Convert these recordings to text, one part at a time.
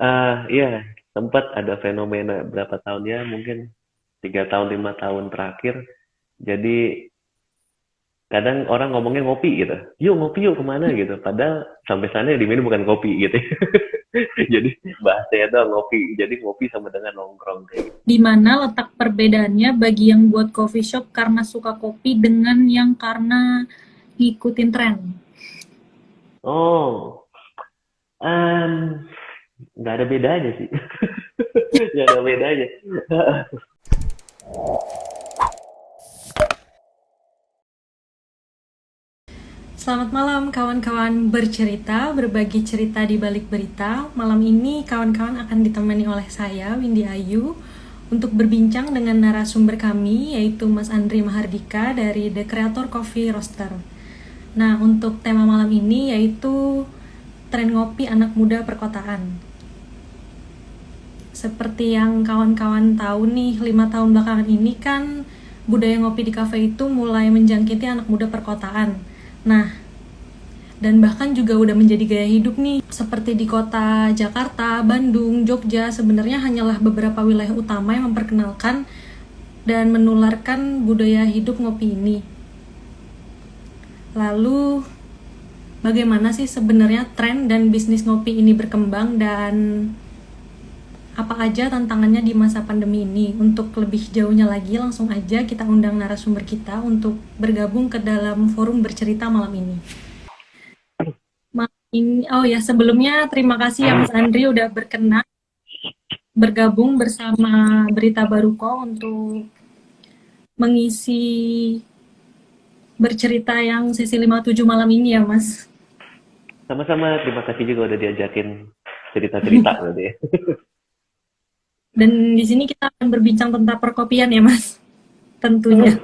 Uh, iya, sempat ada fenomena berapa tahun ya, mungkin tiga tahun lima tahun terakhir. Jadi kadang orang ngomongnya ngopi gitu, yuk ngopi yuk ke mana gitu. Padahal sampai sana yang diminum bukan kopi gitu. jadi bahasanya itu ngopi. Jadi ngopi sama dengan nongkrong kayak gitu. Di mana letak perbedaannya bagi yang buat coffee shop karena suka kopi dengan yang karena ngikutin tren? Oh, um, nggak ada bedanya sih nggak ada bedanya Selamat malam kawan-kawan bercerita, berbagi cerita di balik berita. Malam ini kawan-kawan akan ditemani oleh saya, Windy Ayu, untuk berbincang dengan narasumber kami, yaitu Mas Andri Mahardika dari The Creator Coffee Roaster. Nah, untuk tema malam ini yaitu tren ngopi anak muda perkotaan seperti yang kawan-kawan tahu nih, lima tahun belakangan ini kan budaya ngopi di kafe itu mulai menjangkiti anak muda perkotaan. Nah, dan bahkan juga udah menjadi gaya hidup nih, seperti di kota Jakarta, Bandung, Jogja, sebenarnya hanyalah beberapa wilayah utama yang memperkenalkan dan menularkan budaya hidup ngopi ini. Lalu, bagaimana sih sebenarnya tren dan bisnis ngopi ini berkembang dan apa aja tantangannya di masa pandemi ini. Untuk lebih jauhnya lagi, langsung aja kita undang narasumber kita untuk bergabung ke dalam forum bercerita malam ini. Oh ya, sebelumnya terima kasih ya Mas Andri udah berkenan bergabung bersama Berita Baruko untuk mengisi bercerita yang sesi 57 malam ini ya Mas. Sama-sama, terima kasih juga udah diajakin cerita-cerita berarti ya. Dan di sini kita akan berbincang tentang perkopian ya, Mas. Tentunya.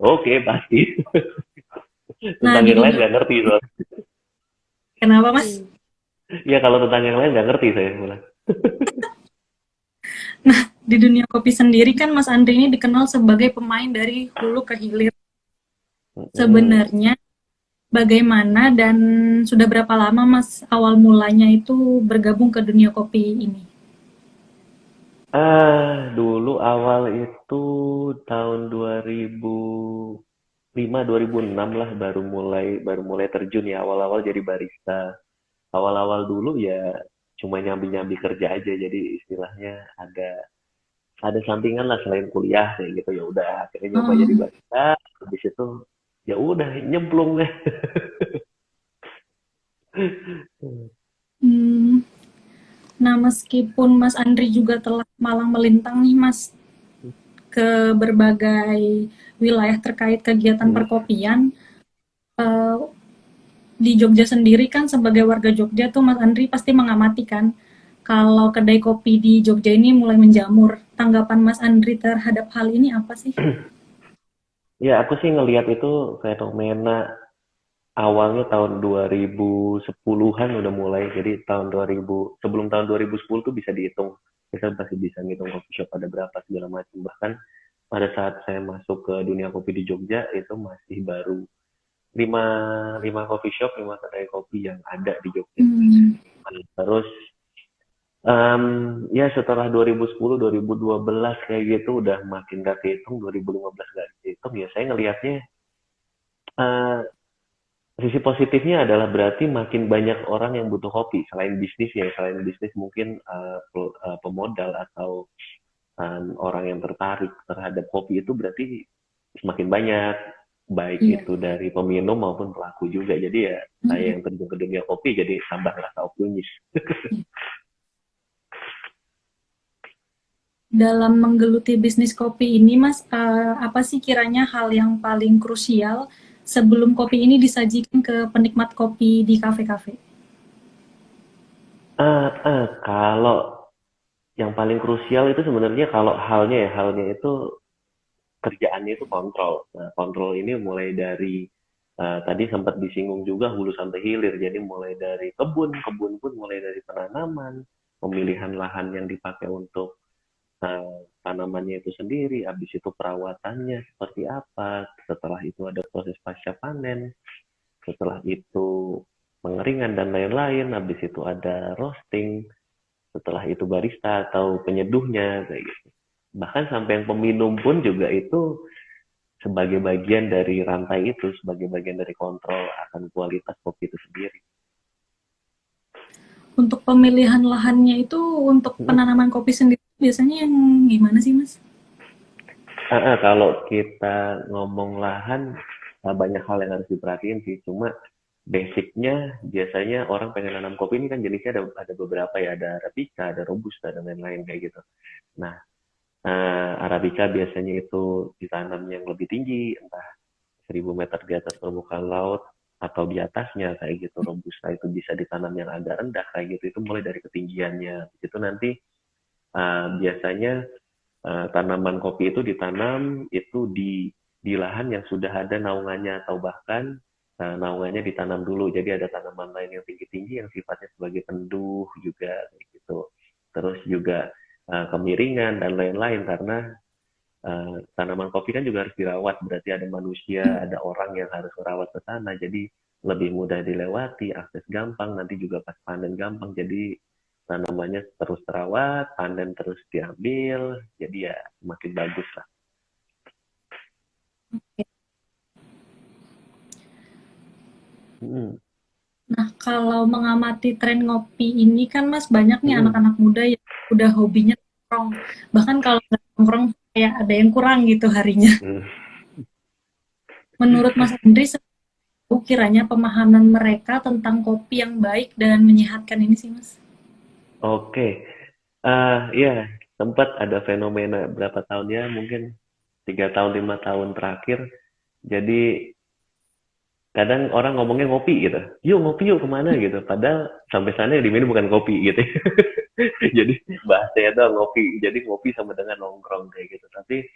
Oke, pasti. Nah, tentang yang lain nggak ngerti soal. Kenapa, Mas? Ya kalau tentang yang lain nggak ngerti saya mulai. nah, di dunia kopi sendiri kan Mas Andri ini dikenal sebagai pemain dari hulu ke hilir. Sebenarnya bagaimana dan sudah berapa lama Mas awal mulanya itu bergabung ke dunia kopi ini? Ah, dulu awal itu tahun 2005, 2006 lah baru mulai baru mulai terjun ya awal-awal jadi barista. Awal-awal dulu ya cuma nyambi-nyambi kerja aja jadi istilahnya ada ada sampingan lah selain kuliah kayak gitu ya udah akhirnya nyoba hmm. jadi barista habis itu ya udah nyemplung deh. hmm. Nah, meskipun Mas Andri juga telah malang melintang nih, Mas, ke berbagai wilayah terkait kegiatan hmm. perkopian, uh, di Jogja sendiri kan sebagai warga Jogja tuh Mas Andri pasti mengamati kan kalau kedai kopi di Jogja ini mulai menjamur. Tanggapan Mas Andri terhadap hal ini apa sih? Ya, aku sih ngelihat itu fenomena awalnya tahun 2010-an udah mulai jadi tahun 2000 sebelum tahun 2010 tuh bisa dihitung. Kita pasti bisa ngitung coffee shop ada berapa segala macam. Bahkan pada saat saya masuk ke dunia kopi di Jogja itu masih baru lima lima coffee shop lima kedai kopi yang ada di Jogja. Hmm. terus um, ya setelah 2010 2012 kayak gitu udah makin gak kehitung 2015 gak kehitung ya saya ngelihatnya uh, sisi positifnya adalah berarti makin banyak orang yang butuh kopi selain bisnis ya selain bisnis mungkin uh, pemodal atau um, orang yang tertarik terhadap kopi itu berarti semakin banyak baik iya. itu dari peminum maupun pelaku juga jadi ya mm-hmm. saya yang terjun ke dunia kopi jadi tambah rasa optimis dalam menggeluti bisnis kopi ini mas uh, apa sih kiranya hal yang paling krusial sebelum kopi ini disajikan ke penikmat kopi di kafe-kafe? Uh, uh, kalau yang paling krusial itu sebenarnya kalau halnya ya halnya itu kerjaannya itu kontrol. Nah, kontrol ini mulai dari uh, tadi sempat disinggung juga hulu sampai hilir. Jadi mulai dari kebun, kebun pun mulai dari penanaman, pemilihan lahan yang dipakai untuk uh, tanamannya itu sendiri, habis itu perawatannya seperti apa, setelah itu ada proses pasca panen, setelah itu pengeringan dan lain-lain, habis itu ada roasting, entah itu barista atau penyeduhnya kayak gitu. Bahkan sampai yang peminum pun juga itu sebagai bagian dari rantai itu sebagai bagian dari kontrol akan kualitas kopi itu sendiri. Untuk pemilihan lahannya itu untuk penanaman kopi sendiri biasanya yang gimana sih mas? Uh, uh, kalau kita ngomong lahan uh, banyak hal yang harus diperhatiin sih. Cuma basicnya biasanya orang pengen nanam kopi ini kan jenisnya ada ada beberapa ya. Ada arabica ada robusta dan lain-lain kayak gitu. Nah uh, arabica biasanya itu ditanam yang lebih tinggi entah 1000 meter di atas permukaan laut atau di atasnya kayak gitu. Robusta itu bisa ditanam yang agak rendah kayak gitu. Itu mulai dari ketinggiannya. Itu nanti uh, biasanya uh, tanaman kopi itu ditanam itu di di lahan yang sudah ada naungannya atau bahkan uh, naungannya ditanam dulu. Jadi ada tanaman lain yang tinggi-tinggi yang sifatnya sebagai penduh juga gitu. Terus juga uh, kemiringan dan lain-lain karena uh, tanaman kopi kan juga harus dirawat. Berarti ada manusia ada orang yang harus merawat ke sana. Jadi lebih mudah dilewati akses gampang nanti juga pas panen gampang. Jadi tanamannya terus terawat panen terus diambil jadi ya semakin bagus lah Hmm. Nah, kalau mengamati tren ngopi ini kan Mas banyak nih hmm. anak-anak hmm. muda yang udah hobinya nongkrong. Bahkan kalau nongkrong kayak ada yang kurang gitu harinya. Hmm. Menurut Mas Andri, kiranya pemahaman mereka tentang kopi yang baik dan menyehatkan ini sih, Mas? Oke, uh, ya sempat ada fenomena berapa tahun ya, mungkin tiga tahun lima tahun terakhir. Jadi kadang orang ngomongnya ngopi gitu, yuk ngopi yuk ke mana gitu. Padahal sampai sana yang diminum bukan kopi gitu. jadi bahasanya tuh ngopi jadi ngopi sama dengan nongkrong kayak gitu tapi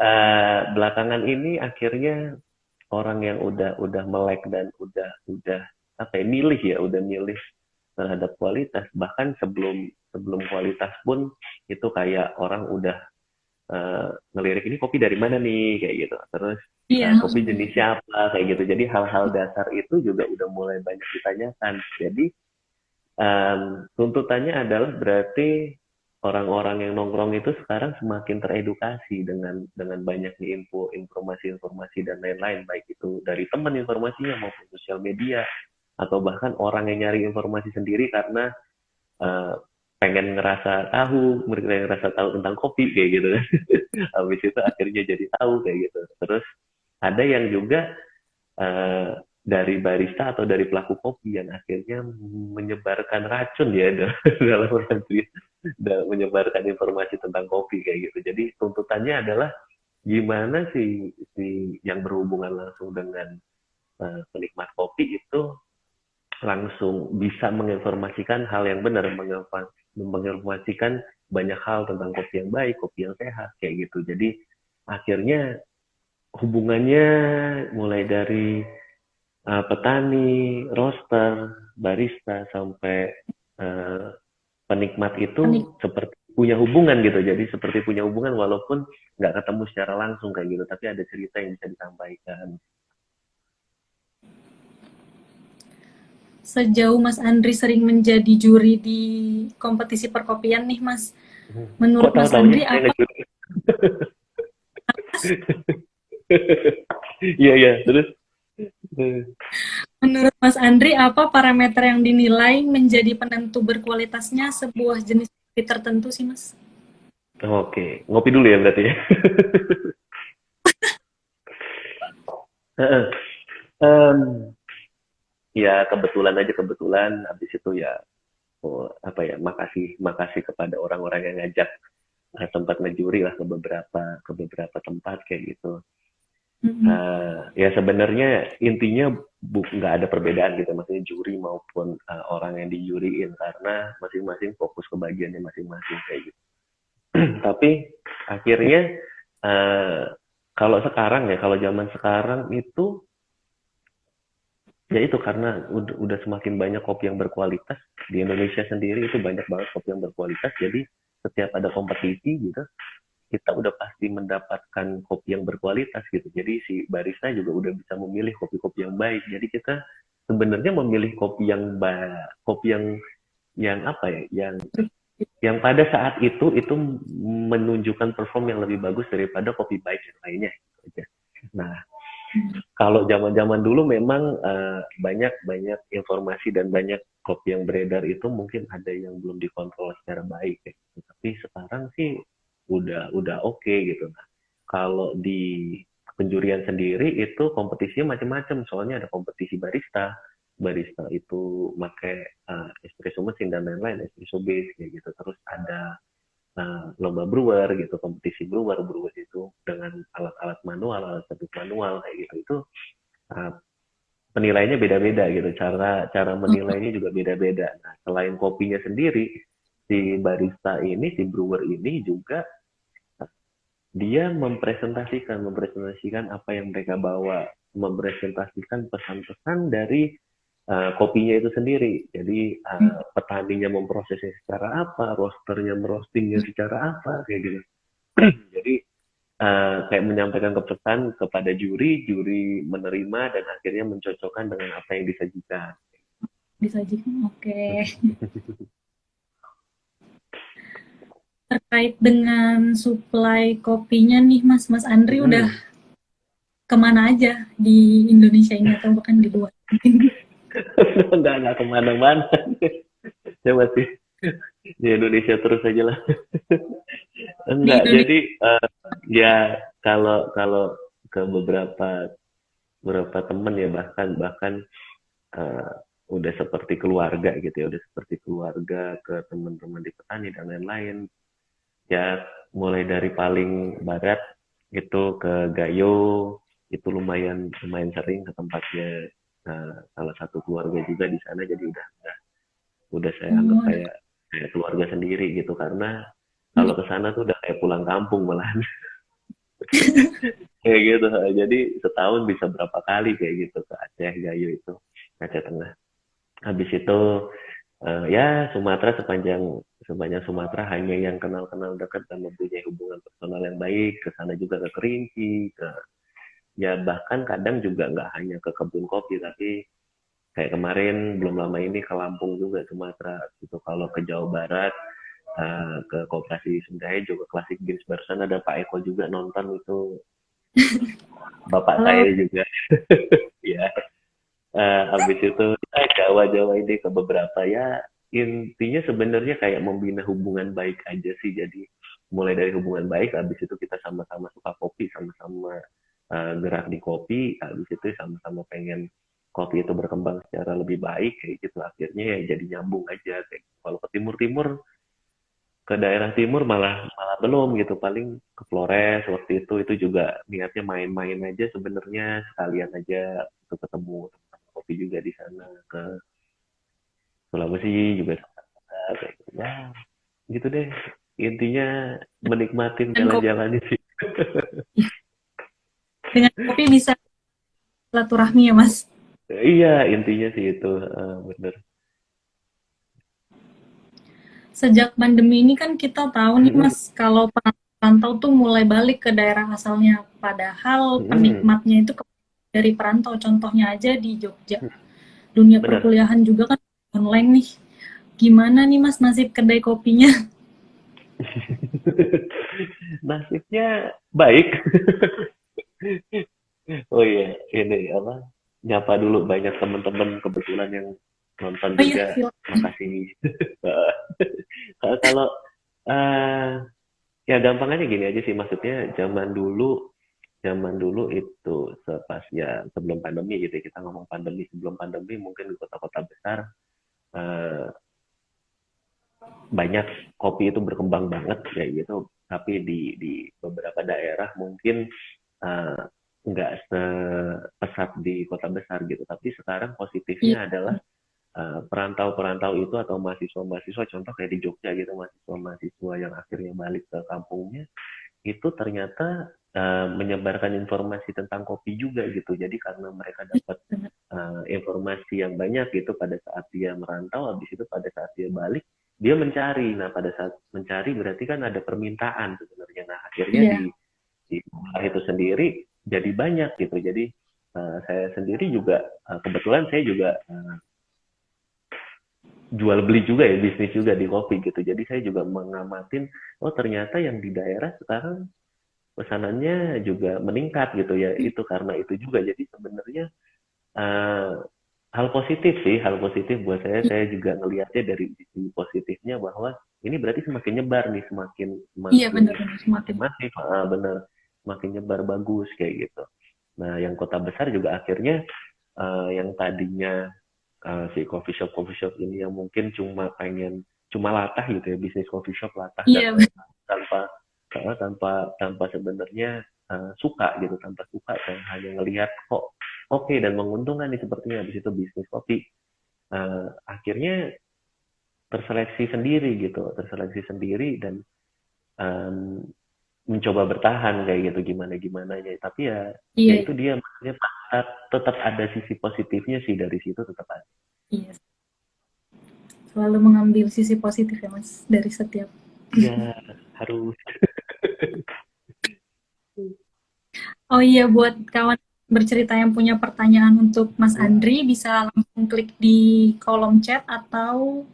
uh, belakangan ini akhirnya orang yang udah udah melek dan udah udah apa ya milih ya udah milih terhadap kualitas. Bahkan sebelum sebelum kualitas pun itu kayak orang udah uh, ngelirik ini kopi dari mana nih? Kayak gitu. Terus yeah. Iya. uh, kopi jenis siapa? Kayak gitu. Jadi hal-hal dasar itu juga udah mulai banyak ditanyakan. Jadi um, tuntutannya adalah berarti orang-orang yang nongkrong itu sekarang semakin teredukasi dengan dengan banyaknya info, informasi-informasi dan lain-lain, baik itu dari teman informasinya maupun sosial media atau bahkan orang yang nyari informasi sendiri karena uh, pengen ngerasa tahu, mereka ngerasa tahu tentang kopi kayak gitu kan. Habis itu akhirnya jadi tahu kayak gitu. Terus ada yang juga uh, dari barista atau dari pelaku kopi yang akhirnya menyebarkan racun ya dalam arti menyebarkan informasi tentang kopi kayak gitu. Jadi tuntutannya adalah gimana sih si yang berhubungan langsung dengan uh, penikmat kopi itu langsung bisa menginformasikan hal yang benar, menginformasikan banyak hal tentang kopi yang baik, kopi yang sehat kayak gitu. Jadi akhirnya hubungannya mulai dari uh, petani, roster, barista sampai uh, penikmat itu Penik. seperti punya hubungan gitu. Jadi seperti punya hubungan walaupun nggak ketemu secara langsung kayak gitu, tapi ada cerita yang bisa disampaikan. Sejauh Mas Andri sering menjadi juri di kompetisi perkopian nih Mas, menurut Kok Mas Andri apa? Iya iya terus. Menurut Mas Andri, apa parameter yang dinilai menjadi penentu berkualitasnya sebuah jenis kopi tertentu sih, Mas? Oke, ngopi dulu ya berarti ya. um, ya kebetulan aja kebetulan, habis itu ya oh, apa ya makasih makasih kepada orang-orang yang ngajak uh, tempat ngejuri lah ke beberapa ke beberapa tempat kayak gitu Mm-hmm. Uh, ya sebenarnya intinya nggak ada perbedaan gitu, maksudnya juri maupun uh, orang yang dijuriin karena masing-masing fokus ke bagiannya masing-masing kayak gitu. Tapi akhirnya uh, kalau sekarang ya, kalau zaman sekarang itu ya itu karena udah, semakin banyak kopi yang berkualitas di Indonesia sendiri itu banyak banget kopi yang berkualitas, jadi setiap ada kompetisi gitu kita udah pasti mendapatkan kopi yang berkualitas gitu. Jadi si barista juga udah bisa memilih kopi-kopi yang baik. Jadi kita sebenarnya memilih kopi yang ba kopi yang yang apa ya, yang yang pada saat itu itu menunjukkan perform yang lebih bagus daripada kopi baik yang lainnya. Nah, kalau zaman-zaman dulu memang uh, banyak banyak informasi dan banyak kopi yang beredar itu mungkin ada yang belum dikontrol secara baik. Ya. Tapi sekarang sih udah udah oke okay, gitu. Nah, kalau di penjurian sendiri itu kompetisinya macam-macam. Soalnya ada kompetisi barista, barista itu pakai uh, espresso mesin dan lain-lain, espresso base kayak gitu. Terus ada uh, lomba brewer gitu kompetisi brewer brewer itu dengan alat-alat manual alat seduh manual kayak gitu itu uh, penilainya beda-beda gitu cara cara menilainya juga beda-beda. Nah selain kopinya sendiri si barista ini si brewer ini juga dia mempresentasikan mempresentasikan apa yang mereka bawa mempresentasikan pesan-pesan dari uh, kopinya itu sendiri. Jadi uh, petaninya memprosesnya secara apa, rosternya merostingnya secara apa, kayak gitu. Jadi uh, kayak menyampaikan kepesan kepada juri, juri menerima dan akhirnya mencocokkan dengan apa yang disajikan. Disajikan, oke. Okay. Terkait dengan suplai kopinya nih, Mas, Mas Andri hmm. udah ke mana aja di Indonesia ini atau bahkan di luar? nggak nggak ke mana-mana. Saya masih di Indonesia terus aja lah. Enggak jadi uh, ya kalau kalau ke beberapa beberapa teman ya bahkan bahkan uh, udah seperti keluarga gitu ya udah seperti keluarga ke teman-teman di petani dan lain-lain. Ya mulai dari paling barat itu ke Gayo itu lumayan lumayan sering ke tempatnya uh, salah satu keluarga juga di sana jadi udah udah udah saya hmm. anggap kayak kayak keluarga sendiri gitu. Karena kalau ke sana tuh udah kayak pulang kampung malah kayak gitu. Jadi setahun bisa berapa kali kayak gitu ke Aceh Gayo itu Aceh Tengah. Habis itu uh, ya Sumatera sepanjang sepanjang Sumatera hanya yang kenal-kenal dekat dan mempunyai hubungan personal yang baik. Ke sana juga ke Kerinci ke ya bahkan kadang juga nggak hanya ke kebun kopi tapi kayak kemarin belum lama ini ke Lampung juga Sumatera gitu. Kalau ke Jawa Barat uh, ke Koperasi Sundaya juga klasik Beans barusan ada Pak Eko juga nonton itu. Bapak Halo. saya juga. Ya uh, habis itu ya, Jawa Jawa ini ke beberapa. Ya intinya sebenarnya kayak membina hubungan baik aja sih. Jadi mulai dari hubungan baik habis itu kita sama-sama suka kopi sama-sama uh, gerak di kopi habis itu sama-sama pengen kopi itu berkembang secara lebih baik kayak gitu akhirnya ya jadi nyambung aja kayak gitu. kalau ke timur timur ke daerah timur malah malah belum gitu paling ke Flores waktu itu itu juga niatnya main-main aja sebenarnya sekalian aja untuk ketemu teman kopi juga di sana ke Sulawesi juga kayak gitu. ya gitu deh intinya menikmatin jalan-jalan sih dengan kopi bisa silaturahmi ya mas. Iya intinya sih itu uh, bener. Sejak pandemi ini kan kita tahu nih mas kalau perantau tuh mulai balik ke daerah asalnya. Padahal hmm. penikmatnya itu dari perantau. Contohnya aja di Jogja. Dunia Bener. perkuliahan juga kan online nih. Gimana nih mas nasib kedai kopinya? Nasibnya baik ini apa? Nyapa dulu banyak teman-teman kebetulan yang nonton oh, iya, juga. Iya, Makasih. Kalau uh, ya gampangnya gini aja sih maksudnya zaman dulu zaman dulu itu sepas ya sebelum pandemi gitu ya, kita ngomong pandemi sebelum pandemi mungkin di kota-kota besar uh, banyak kopi itu berkembang banget ya gitu tapi di di beberapa daerah mungkin uh, nggak sepesat di kota besar gitu. Tapi sekarang positifnya yeah. adalah uh, perantau-perantau itu atau mahasiswa-mahasiswa, contoh kayak di Jogja gitu, mahasiswa-mahasiswa yang akhirnya balik ke kampungnya, itu ternyata uh, menyebarkan informasi tentang kopi juga gitu. Jadi karena mereka dapat uh, informasi yang banyak gitu pada saat dia merantau, habis itu pada saat dia balik, dia mencari. Nah pada saat mencari berarti kan ada permintaan sebenarnya. Nah akhirnya yeah. di di itu sendiri jadi banyak gitu. Jadi uh, saya sendiri juga uh, kebetulan saya juga uh, jual beli juga ya bisnis juga di kopi gitu. Jadi saya juga mengamatin oh ternyata yang di daerah sekarang pesanannya juga meningkat gitu ya. Itu karena itu juga. Jadi sebenarnya uh, hal positif sih hal positif buat saya. Saya juga ngelihatnya dari sisi positifnya bahwa ini berarti semakin nyebar nih semakin semakin iya benar semakin. masif. Ah, benar semakin nyebar bagus kayak gitu nah yang kota besar juga akhirnya uh, yang tadinya uh, si coffee shop coffee shop ini yang mungkin cuma pengen cuma latah gitu ya bisnis coffee shop latah yeah. tanpa tanpa tanpa tanpa sebenarnya uh, suka gitu tanpa suka kan hanya ngelihat kok oke okay, dan menguntungkan nih sepertinya habis itu bisnis kopi uh, akhirnya terseleksi sendiri gitu terseleksi sendiri dan um, mencoba bertahan kayak gitu gimana gimana aja tapi ya, yeah. ya itu dia maksudnya tetap ada sisi positifnya sih dari situ tetap ada. Iya. Selalu mengambil sisi positif ya mas dari setiap. Ya harus. Oh iya buat kawan bercerita yang punya pertanyaan untuk Mas Andri bisa langsung klik di kolom chat atau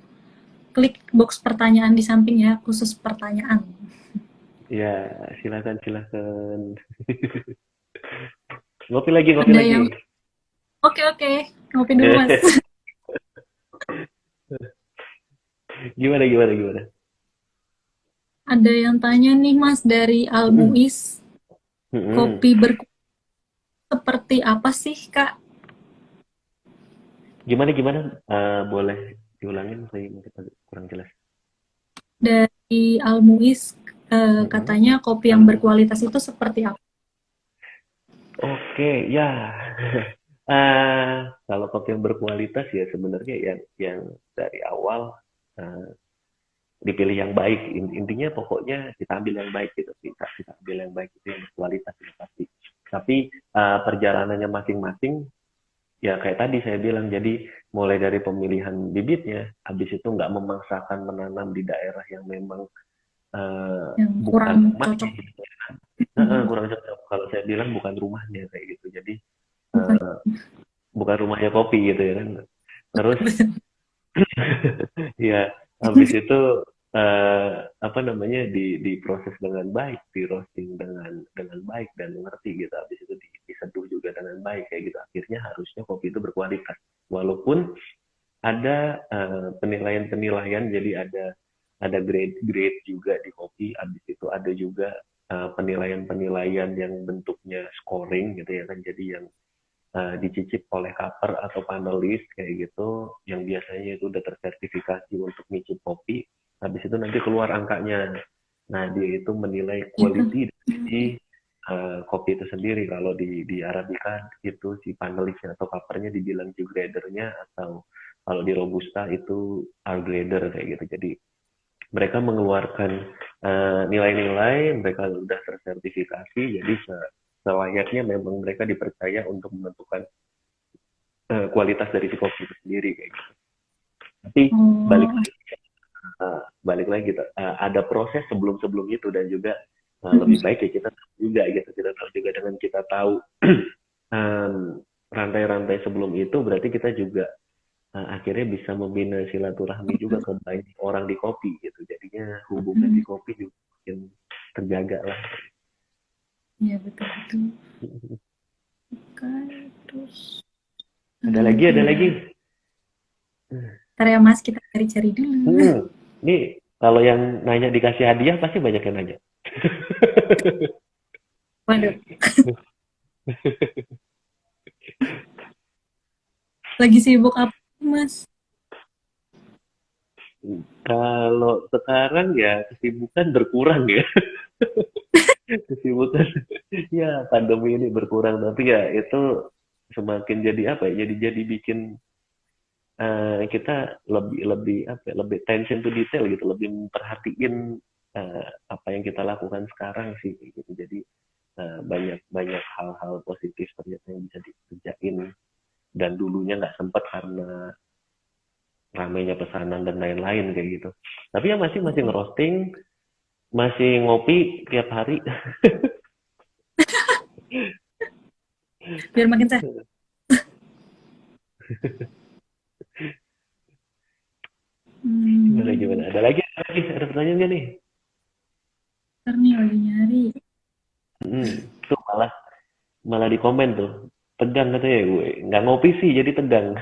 klik box pertanyaan di sampingnya khusus pertanyaan. Ya, silakan silakan. ngopi lagi, ngopi Ada lagi. Yang... Oke oke, ngopi dulu mas. gimana gimana gimana? Ada yang tanya nih mas dari Almuis, hmm. kopi berkualitas seperti apa sih kak? Gimana gimana? Uh, boleh diulangin saya mungkin kurang jelas. Dari Almuis uh, katanya kopi yang berkualitas itu seperti apa? Oke, ya. uh, kalau kopi yang berkualitas ya sebenarnya yang yang dari awal uh, dipilih yang baik. Intinya pokoknya kita ambil yang baik gitu. Kita, kita ambil yang baik itu yang berkualitas itu pasti. Tapi uh, perjalanannya masing-masing ya kayak tadi saya bilang jadi mulai dari pemilihan bibitnya habis itu nggak memaksakan menanam di daerah yang memang uh, yang kurang bukan cocok. Gitu ya. kurang cocok. Kalau saya bilang bukan rumahnya kayak gitu. Jadi uh, bukan rumahnya kopi gitu ya kan. Terus ya habis itu uh, apa namanya di diproses dengan baik, di roasting dengan dengan baik dan mengerti gitu. Habis itu diseduh juga dengan baik kayak gitu. Akhirnya harusnya kopi itu berkualitas. Walaupun ada penilaian-penilaian, jadi ada ada grade-grade juga di kopi. Habis itu ada juga uh, penilaian-penilaian yang bentuknya scoring gitu ya kan. Jadi yang uh, dicicip oleh cover atau panelis kayak gitu, yang biasanya itu udah tersertifikasi untuk nyicip kopi. Habis itu nanti keluar angkanya. Nah dia itu menilai quality dari uh, kopi itu sendiri. Kalau di di Arabica itu si panelisnya atau covernya dibilang G gradernya atau kalau di Robusta itu R grader kayak gitu. Jadi mereka mengeluarkan uh, nilai-nilai, mereka sudah tersertifikasi, jadi selayaknya memang mereka dipercaya untuk menentukan uh, kualitas dari si kopi itu sendiri kayak gitu. Tapi hmm. balik lagi, uh, balik lagi gitu, uh, ada proses sebelum-sebelum itu dan juga uh, lebih baik ya kita tahu juga gitu, kita tahu juga dengan kita tahu rantai-rantai um, sebelum itu berarti kita juga uh, akhirnya bisa membina silaturahmi juga ke banyak orang di kopi gitu. Jadinya hubungan di kopi juga makin terjaga lah. Iya betul betul. Oke terus ada lagi ada lagi? Ntar ya mas kita cari-cari dulu. Hmm. ini kalau yang nanya dikasih hadiah pasti banyak yang nanya. Waduh. Lagi sibuk apa Mas? Kalau sekarang ya kesibukan berkurang ya. kesibukan ya pandemi ini berkurang tapi ya itu semakin jadi apa ya jadi jadi bikin uh, kita lebih lebih apa ya, lebih tension to detail gitu lebih memperhatiin uh, apa yang kita lakukan sekarang sih gitu jadi uh, banyak banyak hal-hal positif ternyata yang bisa dikerjain dan dulunya nggak sempat karena ramainya pesanan dan lain-lain kayak gitu. Tapi ya masih masih ngerosting, masih ngopi tiap hari. Biar makin sehat. Gimana Hmm, gimana? Ada lagi? Ada lagi? Ada pertanyaan nggak nih? ntar nih lagi nyari. Hmm, tuh malah malah di komen tuh. Tegang katanya gue. Nggak ngopi sih jadi tegang.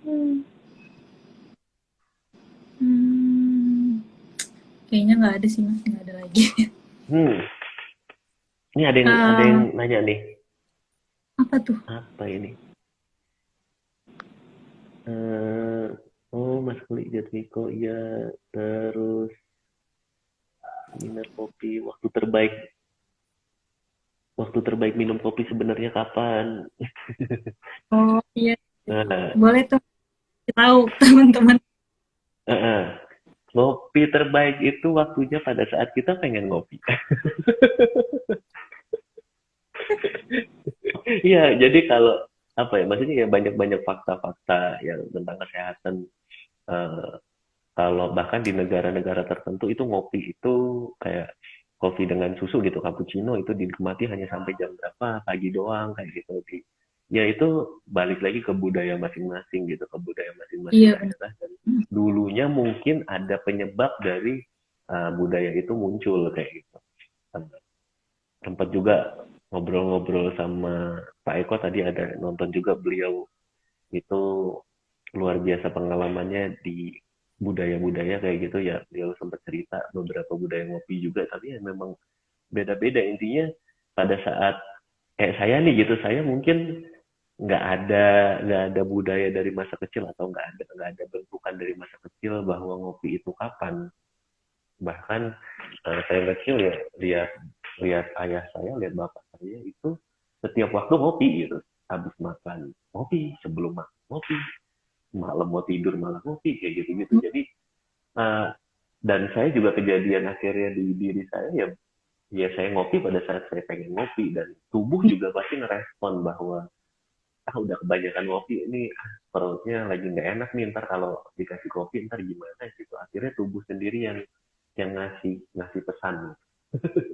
Hmm, hmm, kayaknya nggak ada sih mas, nggak ada lagi. Hmm, ini ada yang ada yang nanya nih. apa tuh? Apa ini? Eh, oh Mas Kuli Jatmiko ya terus minum kopi waktu terbaik waktu terbaik minum kopi sebenarnya kapan? Oh iya, Nah, boleh tuh tahu teman-teman. eh, eh. Ngopi terbaik itu waktunya pada saat kita pengen ngopi. Iya, jadi kalau apa ya, maksudnya ya banyak-banyak fakta-fakta yang tentang kesehatan. eh, kalau bahkan di negara-negara tertentu itu ngopi itu kayak kopi dengan susu gitu, cappuccino itu dinikmati hanya sampai jam berapa, pagi doang kayak gitu. Di, ya itu balik lagi ke budaya masing-masing gitu, ke budaya masing-masing Iya daerah. Dan dulunya mungkin ada penyebab dari eh, budaya itu muncul kayak gitu. Tempat juga ngobrol-ngobrol sama Pak Eko tadi ada nonton juga beliau itu luar biasa pengalamannya di budaya-budaya kayak gitu ya beliau sempat cerita beberapa budaya ngopi juga tapi ya memang beda-beda. Intinya pada saat kayak saya nih gitu saya mungkin nggak ada nggak ada budaya dari masa kecil atau nggak ada nggak ada bentukan dari masa kecil bahwa ngopi itu kapan. Bahkan eh, saya kecil ya lihat lihat ayah saya lihat bapak saya itu setiap waktu ngopi gitu habis makan ngopi sebelum makan ngopi malam mau tidur malah ngopi kayak gitu gitu jadi eh, dan saya juga kejadian akhirnya di diri saya ya ya saya ngopi pada saat saya pengen ngopi. Dan tubuh juga pasti ngerespon bahwa ah udah kebanyakan ngopi ini ah, perutnya lagi nggak enak nih ntar kalau dikasih kopi ntar gimana? Gitu. Akhirnya tubuh sendiri yang yang ngasih ngasih pesan.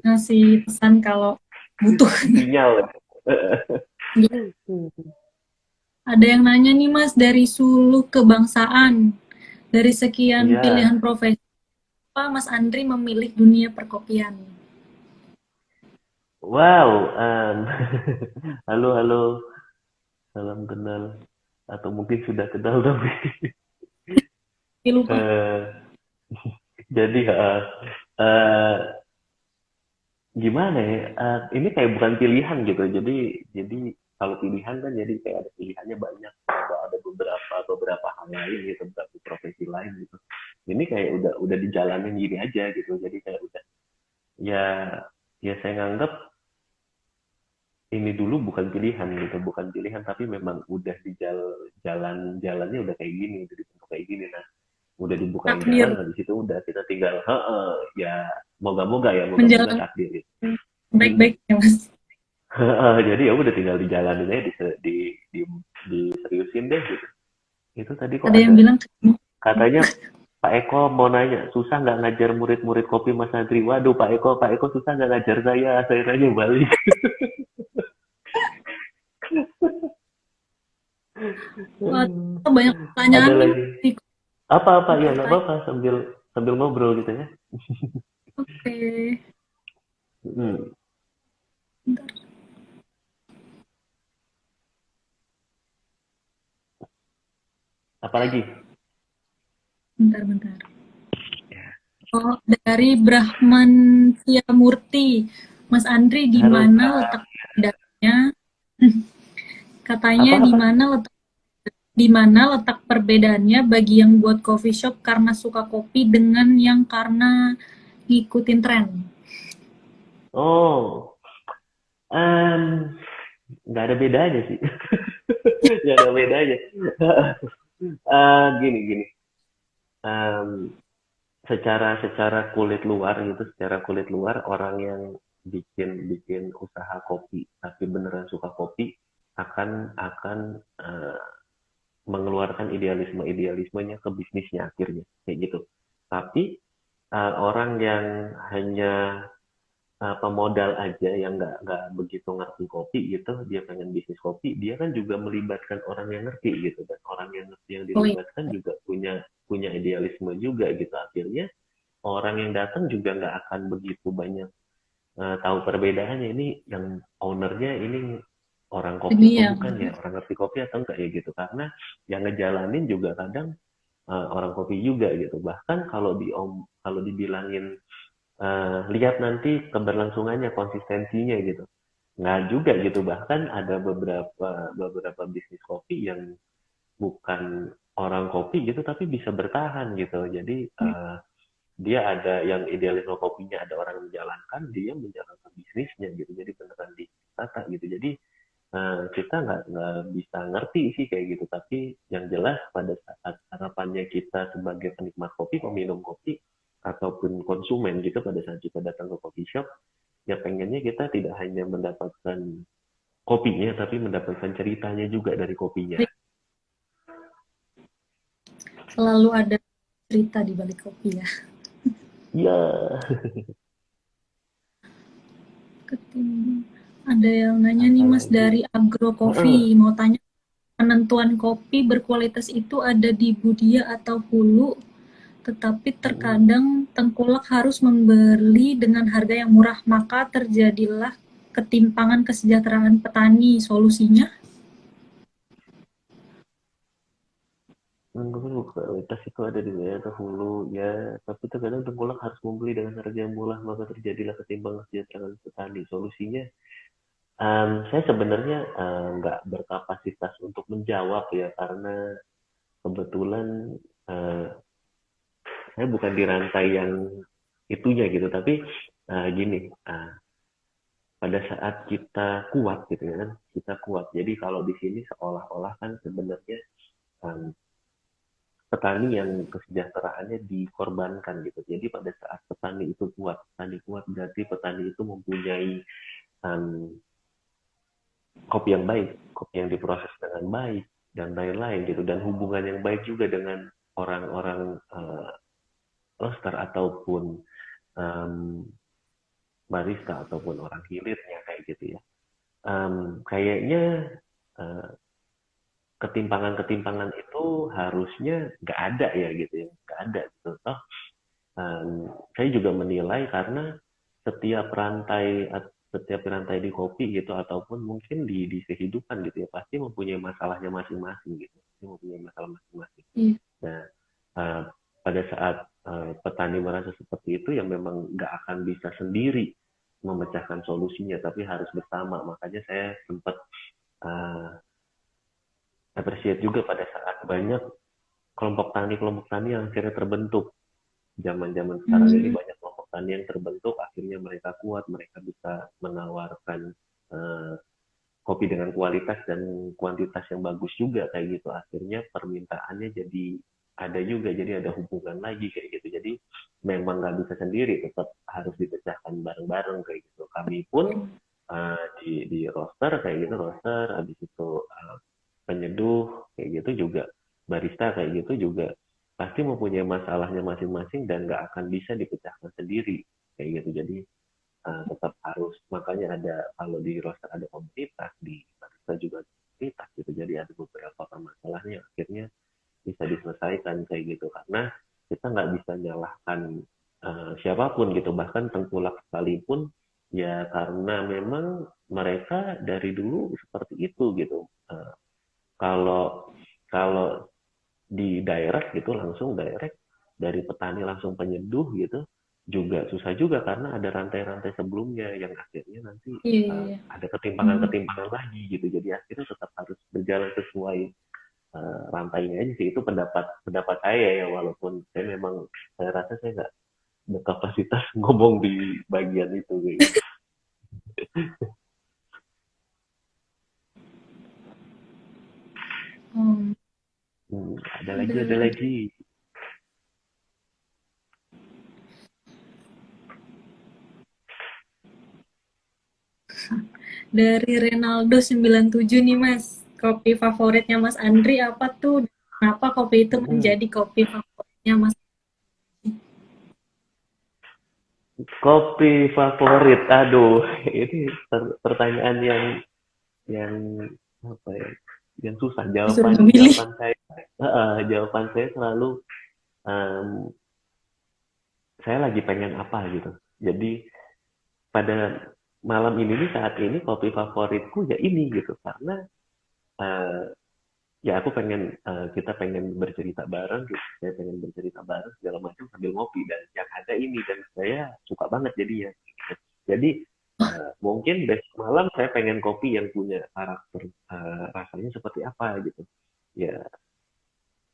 Ngasih pesan kalau butuh. sinyal Ada yang nanya nih Mas dari suluk kebangsaan. Dari sekian Iya. pilihan profesi, apa Mas Andri memilih dunia perkopian? wow em, halo halo salam kenal atau mungkin sudah kenal tapi lupa. eh, jadi eh, eh, gimana ya Eh, ini kayak bukan pilihan gitu jadi jadi kalau pilihan kan jadi kayak ada pilihannya banyak ada ada beberapa beberapa hal lain gitu beberapa profesi lain gitu ini kayak udah udah dijalanin gini aja gitu jadi kayak udah ya ya saya nganggap ini dulu bukan pilihan gitu bukan pilihan tapi memang udah di jal- jalan jalannya udah kayak gini udah dibentuk kayak gini nah udah dibukain Takdir. jalan nah di situ udah kita tinggal heeh ya moga-moga ya moga-moga takdir gitu. Baik-baik ya Mas. Jadi ya udah tinggal dijalanin aja di, di, di, diseriusin deh gitu. Itu tadi kok Ada yang ada bilang katanya Pak Eko mau nanya susah nggak ngajar murid-murid kopi Mas Andri waduh Pak Eko Pak Eko susah nggak ngajar saya? Saya nanya balik. Wah, banyak pertanyaan lagi. apa-apa ya nggak apa-apa sambil sambil ngobrol gitu ya. Oke. Hmm. Bentar. Apa lagi Bentar, bentar. Oh, dari Brahman Murti. Mas Andri, di mana letak perbedaannya? Katanya di mana letak di mana letak perbedaannya bagi yang buat coffee shop karena suka kopi dengan yang karena ngikutin tren? Oh, em, nggak ada bedanya sih. Nggak ada bedanya. Eh, gini gini. Em, secara secara kulit luar gitu, secara kulit luar orang yang bikin bikin usaha kopi tapi beneran suka kopi akan akan eh, mengeluarkan idealisme idealismenya ke bisnisnya akhirnya kayak gitu. Tapi eh, orang yang hanya uh, pemodal aja yang nggak nggak begitu ngerti kopi gitu dia pengen bisnis kopi dia kan juga melibatkan orang yang ngerti gitu dan orang yang ngerti yang Oh, iya. dilibatkan juga punya punya idealisme juga gitu. Akhirnya orang yang datang juga nggak akan begitu banyak uh, tahu perbedaannya. Ini yang ownernya ini orang kopi atau yang bukan ya? Orang ngerti kopi atau enggak ya gitu. Karena yang ngejalanin juga kadang uh, orang kopi juga gitu. Bahkan kalau di om kalau dibilangin uh, lihat nanti keberlangsungannya konsistensinya gitu. Nggak juga gitu. Bahkan ada beberapa beberapa bisnis kopi yang bukan orang kopi gitu tapi bisa bertahan gitu. Jadi uh, dia ada yang idealisme kopinya ada orang yang menjalankan dia menjalankan bisnisnya gitu. Jadi beneran ditata gitu. Jadi uh, kita nggak nggak bisa ngerti sih kayak gitu. Tapi yang jelas pada saat harapannya kita sebagai penikmat kopi peminum kopi ataupun konsumen gitu pada saat kita datang ke coffee shop ya pengennya kita tidak hanya mendapatkan kopinya tapi mendapatkan ceritanya juga dari kopinya. Selalu ada cerita di balik kopi ya. ya. Ada yang nanya nih Mas dari Agro Coffee. Mau tanya penentuan kopi berkualitas itu ada di Budia atau Hulu tetapi terkadang tengkulak harus membeli dengan harga yang murah. Maka terjadilah ketimpangan kesejahteraan petani. Solusinya? Menurut kualitas itu ada di daerah hulu ya. Tapi terkadang tengkulak harus membeli dengan harga yang murah. Maka terjadilah ketimpangan kesejahteraan petani. Solusinya um, saya sebenarnya nggak uh, berkapasitas untuk menjawab ya. Karena kebetulan uh, saya bukan di rantai yang itunya gitu tapi uh, gini uh, pada saat kita kuat gitu ya kan kita kuat. Jadi kalau di sini seolah-olah kan sebenarnya um, petani yang kesejahteraannya dikorbankan gitu. Jadi pada saat petani itu kuat petani kuat berarti petani itu mempunyai um, kopi yang baik kopi yang diproses dengan baik dan lain-lain gitu. Dan hubungan yang baik juga dengan orang-orang uh, roaster ataupun um, barista ataupun orang hilirnya kayak gitu ya. Um, kayaknya uh, ketimpangan-ketimpangan itu harusnya nggak ada ya gitu ya, nggak ada gitu. Toh um, saya juga menilai karena setiap rantai setiap rantai di kopi gitu ataupun mungkin di di kehidupan gitu ya pasti mempunyai masalahnya masing-masing gitu, pasti mempunyai masalah masing-masing. Iya. Nah uh, pada saat petani merasa seperti itu ya memang nggak akan bisa sendiri memecahkan solusinya tapi harus bersama. Makanya saya sempat uh, appreciate juga pada saat banyak kelompok tani kelompok tani yang akhirnya terbentuk. Zaman-zaman sekarang Hmm. ini banyak kelompok tani yang terbentuk akhirnya mereka kuat mereka bisa menawarkan uh, kopi dengan kualitas dan kuantitas yang bagus juga kayak gitu. Akhirnya permintaannya jadi ada juga jadi ada hubungan lagi kayak gitu. Jadi memang nggak bisa sendiri tetap harus dipecahkan bareng-bareng kayak gitu. Kami pun uh, di di roster kayak gitu roster habis itu uh, penyeduh kayak gitu juga barista kayak gitu juga pasti mempunyai masalahnya masing-masing dan nggak akan bisa dipecahkan sendiri kayak gitu. Jadi uh, tetap harus makanya ada kalau di roster ada komunitas di barista juga komunitas gitu. Jadi ada beberapa masalahnya akhirnya bisa diselesaikan kayak gitu. Karena kita nggak bisa nyalahkan uh, siapa pun gitu. Bahkan tengkulak sekalipun ya karena memang mereka dari dulu seperti itu gitu. Uh, kalau kalau di direct gitu langsung direct dari petani langsung penyeduh gitu juga susah juga karena ada rantai-rantai sebelumnya yang akhirnya nanti Iya, uh, iya. ada ketimpangan-ketimpangan lagi gitu. Jadi akhirnya tetap harus berjalan sesuai uh, rantainya aja sih itu pendapat pendapat saya ya walaupun saya memang saya rasa saya nggak berkapasitas ngomong di bagian itu gitu. Hmm. Hmm, ada lagi Ada. ada lagi Dari Renaldo 97 nih Mas, kopi favoritnya Mas Andri apa tuh? Kenapa kopi itu Hmm. menjadi kopi favoritnya Mas? Kopi favorit, aduh, ini pertanyaan yang yang apa ya, yang susah jawaban jawaban saya uh, jawaban saya selalu um, saya lagi pengen apa gitu. Jadi pada malam ini nih saat ini kopi favoritku ya ini gitu karena uh, ya aku pengen uh, kita pengen bercerita bareng gitu. saya pengen bercerita bareng segala macam sambil ngopi dan yang ada ini dan saya suka banget jadi ya jadi uh, mungkin besok malam saya pengen kopi yang punya karakter uh, rasanya seperti apa gitu. Ya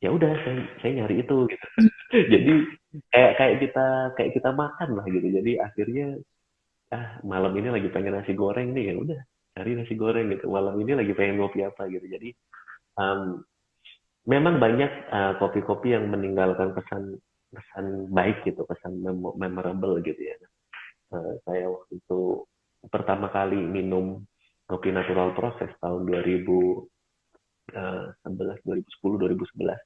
ya udah saya saya nyari itu gitu. Jadi kayak kayak kita kayak kita makan lah gitu. Jadi akhirnya ah malam ini lagi pengen nasi goreng nih. Ya udah cari nasi goreng gitu malam ini lagi pengen ngopi apa gitu jadi um, memang banyak uh, kopi-kopi yang meninggalkan pesan pesan baik gitu, pesan mem memorable gitu ya. Uh, saya waktu itu pertama kali minum kopi natural proses tahun 2011, 2010, 2011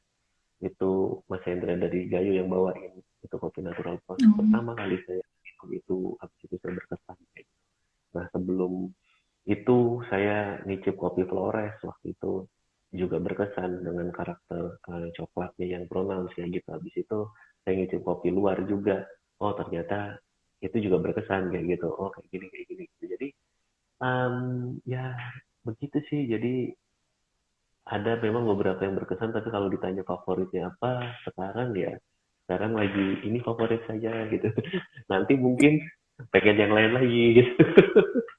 itu Mas Hendra dari Gayo yang bawain itu kopi natural proses mm. pertama kali saya minum itu habis itu saya berkesan. Nah sebelum itu saya ngicip kopi Flores waktu itu juga berkesan dengan karakter uh, coklatnya yang pronounce ya gitu. Habis itu saya ngicip kopi luar juga. Oh ternyata itu juga berkesan kayak gitu. Oh kayak gini kayak gini. Gitu. Jadi um, ya begitu sih. Jadi ada memang beberapa yang berkesan tapi kalau ditanya favoritnya apa sekarang ya sekarang lagi ini favorit saja gitu. Nanti mungkin pengen yang lain lagi gitu.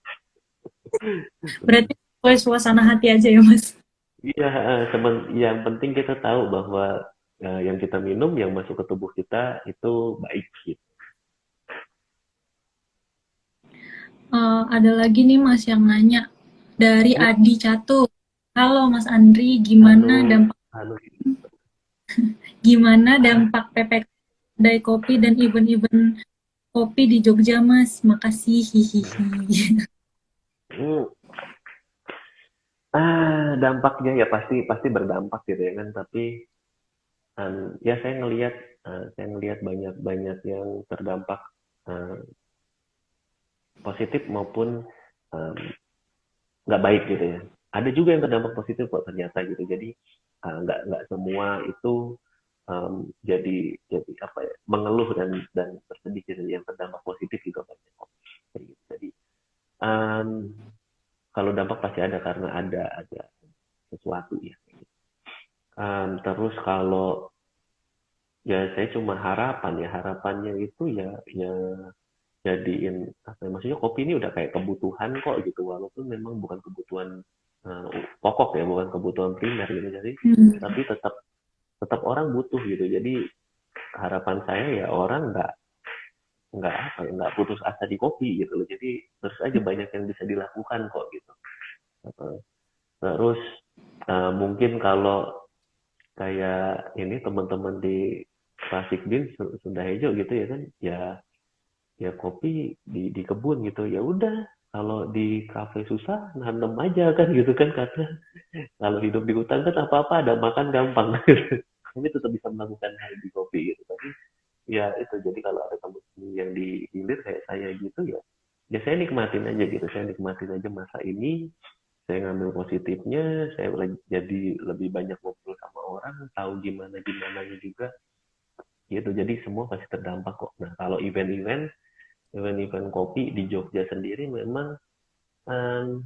Berarti suasana hati aja ya mas? Iya, yang penting kita tahu bahwa uh, yang kita minum, yang masuk ke tubuh kita itu baik gitu. Uh, ada lagi nih Mas yang nanya dari ya. Adi Catur. Halo Mas Andri, gimana halo, dampak halo. gimana dampak PPK dari kopi dan event-event kopi di Jogja Mas? Makasih. Hihihi. Ah dampaknya ya pasti pasti berdampak gitu ya kan. Tapi um, ya saya ngelihat uh, saya ngelihat banyak banyak yang terdampak uh, positif maupun nggak um, baik gitu ya. Ada juga yang terdampak positif kok ternyata gitu. Jadi uh, nggak nggak semua itu um, jadi jadi apa ya mengeluh dan dan bersedih gitu yang terdampak positif juga banyak kok. Jadi um, kalau dampak pasti ada karena ada ada sesuatu ya. Um, terus kalau ya saya cuma harapan ya harapannya itu ya ya jadiin apa ya, maksudnya kopi ini udah kayak kebutuhan kok gitu walaupun memang bukan kebutuhan uh, pokok ya bukan kebutuhan primer gitu. Jadi hmm. tapi tetap tetap orang butuh gitu. Jadi harapan saya ya orang nggak nggak ya nggak putus asa di kopi gitu loh. Jadi terus aja banyak yang bisa dilakukan kok gitu. Terus uh, mungkin kalau kayak ini teman-teman di Classic Bean sudah hijau gitu ya kan ya ya kopi di di kebun gitu. Ya udah kalau di kafe susah nanam aja kan gitu kan karena kalau hidup di hutan kan apa apa ada makan gampang. Kami tetap bisa melakukan hal di kopi gitu. Tapi ya itu. Jadi kalau ada teman yang di hilir kayak saya gitu ya ya saya nikmatin aja gitu. Saya nikmatin aja masa ini saya ngambil positifnya saya jadi lebih banyak ngobrol sama orang tahu gimana gimana juga. Gitu. Jadi semua pasti terdampak kok. Nah kalau event-event event-event kopi di Jogja sendiri memang um,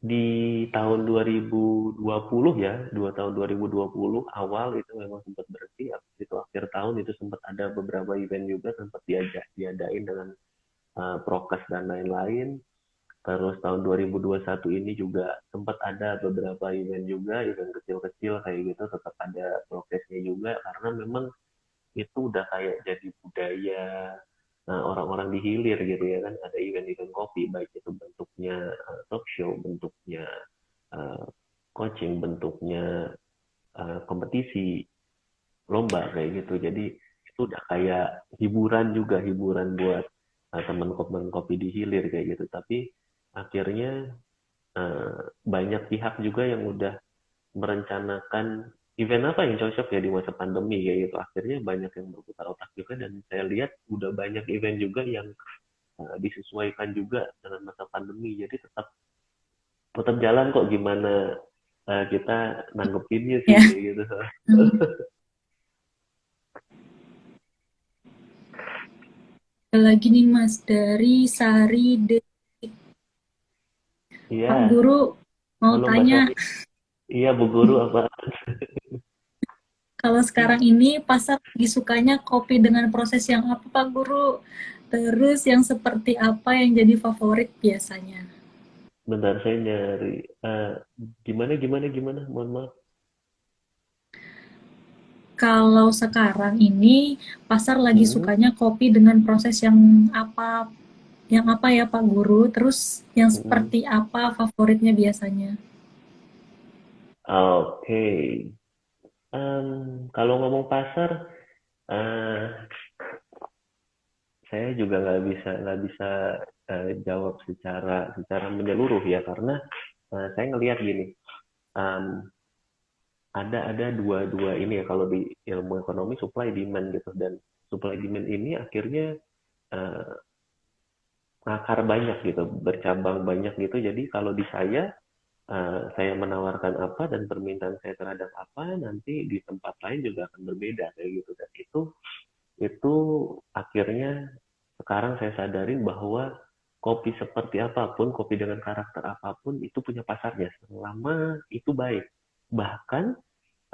di tahun 2020 ya, dua tahun 2020 awal itu memang sempat berhenti, itu akhir tahun itu sempat ada beberapa event juga sempat diajak diadain dengan uh, prokes dan lain-lain. Terus tahun 2021 ini juga sempat ada beberapa event juga, event kecil-kecil kayak gitu tetap ada prokesnya juga karena memang itu udah kayak jadi budaya Nah, orang-orang di hilir gitu ya kan ada event-event kopi baik itu bentuknya uh, talk show, bentuknya uh, coaching, bentuknya uh, kompetisi, lomba kayak gitu. Jadi itu udah kayak hiburan juga hiburan buat uh, teman-teman kopi di hilir kayak gitu. Tapi akhirnya uh, banyak pihak juga yang udah merencanakan event apa yang cocok ya di masa pandemi kayak gitu akhirnya banyak yang berputar otak juga dan saya lihat udah banyak event juga yang uh, disesuaikan juga dengan masa pandemi jadi tetap tetap jalan kok gimana uh, kita nanggepinnya sih yeah. gitu hmm. lagi nih mas dari Sari De Iya. Pak Guru mau Halo, tanya. Iya Bu Guru apa? Kalau sekarang ini pasar lagi sukanya kopi dengan proses yang apa Pak Guru? Terus yang seperti apa yang jadi favorit biasanya? Bentar saya nyari. Uh, gimana gimana gimana? Mohon maaf. Kalau sekarang ini pasar lagi hmm. sukanya kopi dengan proses yang apa yang apa ya Pak Guru? Terus yang hmm. seperti apa favoritnya biasanya? Oke. Okay. Um, kalau ngomong pasar, uh, saya juga nggak bisa nggak bisa uh, jawab secara secara menyeluruh ya karena uh, saya ngelihat gini. Um, ada ada dua dua ini ya kalau di ilmu ekonomi supply demand gitu dan supply demand ini akhirnya uh, ngakar banyak gitu, bercabang banyak gitu. Jadi kalau di saya, uh, saya menawarkan apa dan permintaan saya terhadap apa, nanti di tempat lain juga akan berbeda kayak gitu. Dan itu itu akhirnya sekarang saya sadarin bahwa kopi seperti apa pun, kopi dengan karakter apa pun itu punya pasarnya selama itu baik. Bahkan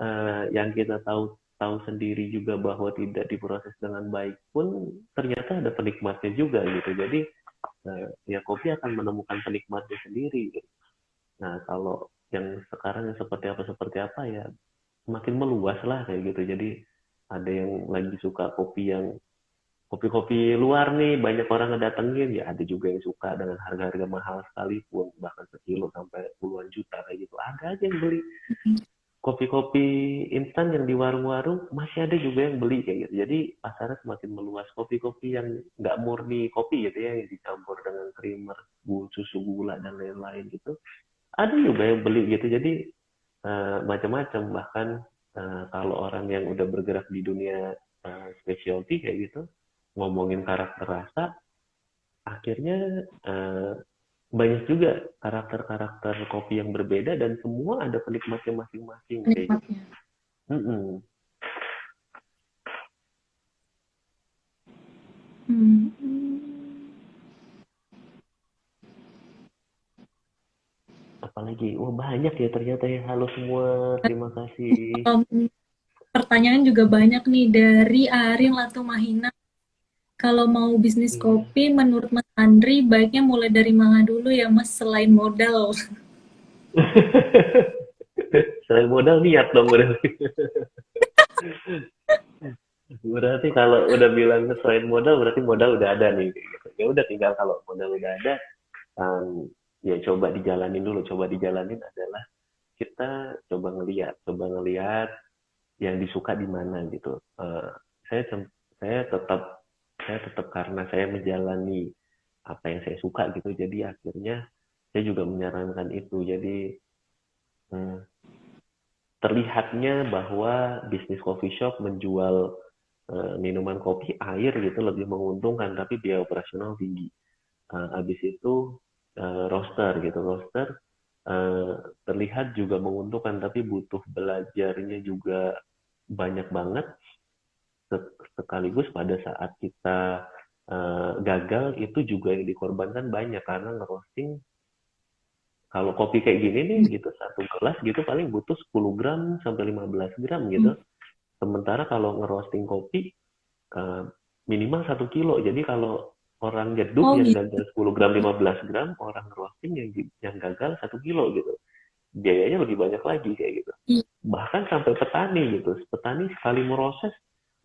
uh, yang kita tahu tahu sendiri juga bahwa tidak diproses dengan baik pun ternyata ada penikmatnya juga gitu. Jadi Nah, ya kopi akan menemukan penikmatnya sendiri. Gitu. Nah, kalau yang sekarang yang seperti apa seperti apa ya semakin meluas lah kayak gitu. Jadi ada yang lagi suka kopi yang kopi-kopi luar nih banyak orang ngedatengin ya ada juga yang suka dengan harga-harga mahal sekalipun bahkan sekilo sampai puluhan juta kayak gitu ada aja yang beli kopi-kopi instan yang di warung-warung masih ada juga yang beli kayak gitu. Jadi pasarnya semakin meluas. Kopi-kopi yang nggak murni kopi gitu ya, yang dicampur dengan creamer, susu gula dan lain-lain gitu. Ada juga yang beli gitu. Jadi uh, macam-macam. Bahkan uh, kalau orang yang udah bergerak di dunia uh, specialty kayak gitu, ngomongin karakter rasa, akhirnya uh, banyak juga karakter-karakter kopi yang berbeda dan semua ada penikmatnya masing-masing kayak gitu. Mm -mm. Hmm. Apalagi, wah banyak ya ternyata ya. Halo semua, terima kasih. pertanyaan juga banyak nih dari Arin Latumahina. Kalau mau bisnis hmm. kopi, menurut Mas Andri, baiknya mulai dari mana dulu ya Mas, selain modal? selain modal niat dong berarti. berarti kalau udah bilang selain modal, berarti modal udah ada nih. Ya udah tinggal kalau modal udah ada, um, ya coba dijalanin dulu. Coba dijalanin adalah kita coba ngeliat, coba ngeliat yang disuka di mana gitu. Uh, saya saya tetap saya tetap karena saya menjalani apa yang saya suka gitu jadi akhirnya saya juga menyarankan itu jadi hmm, terlihatnya bahwa bisnis coffee shop menjual uh, minuman kopi air gitu lebih menguntungkan tapi biaya operasional tinggi uh, habis itu uh, roaster gitu roaster uh, terlihat juga menguntungkan tapi butuh belajarnya juga banyak banget sekaligus pada saat kita uh, gagal itu juga yang dikorbankan banyak karena ngerosting kalau kopi kayak gini nih hmm. gitu satu gelas gitu paling butuh 10 gram sampai 15 gram gitu. Hmm. Sementara kalau ngerosting kopi uh, minimal satu kilo. Jadi kalau orang jeduk oh, yang gitu. gagal 10 gram 15 gram, orang ngerosting yang yang gagal satu kilo gitu. Biayanya lebih banyak lagi kayak gitu. Hmm. Bahkan sampai petani gitu. Petani sekali meroses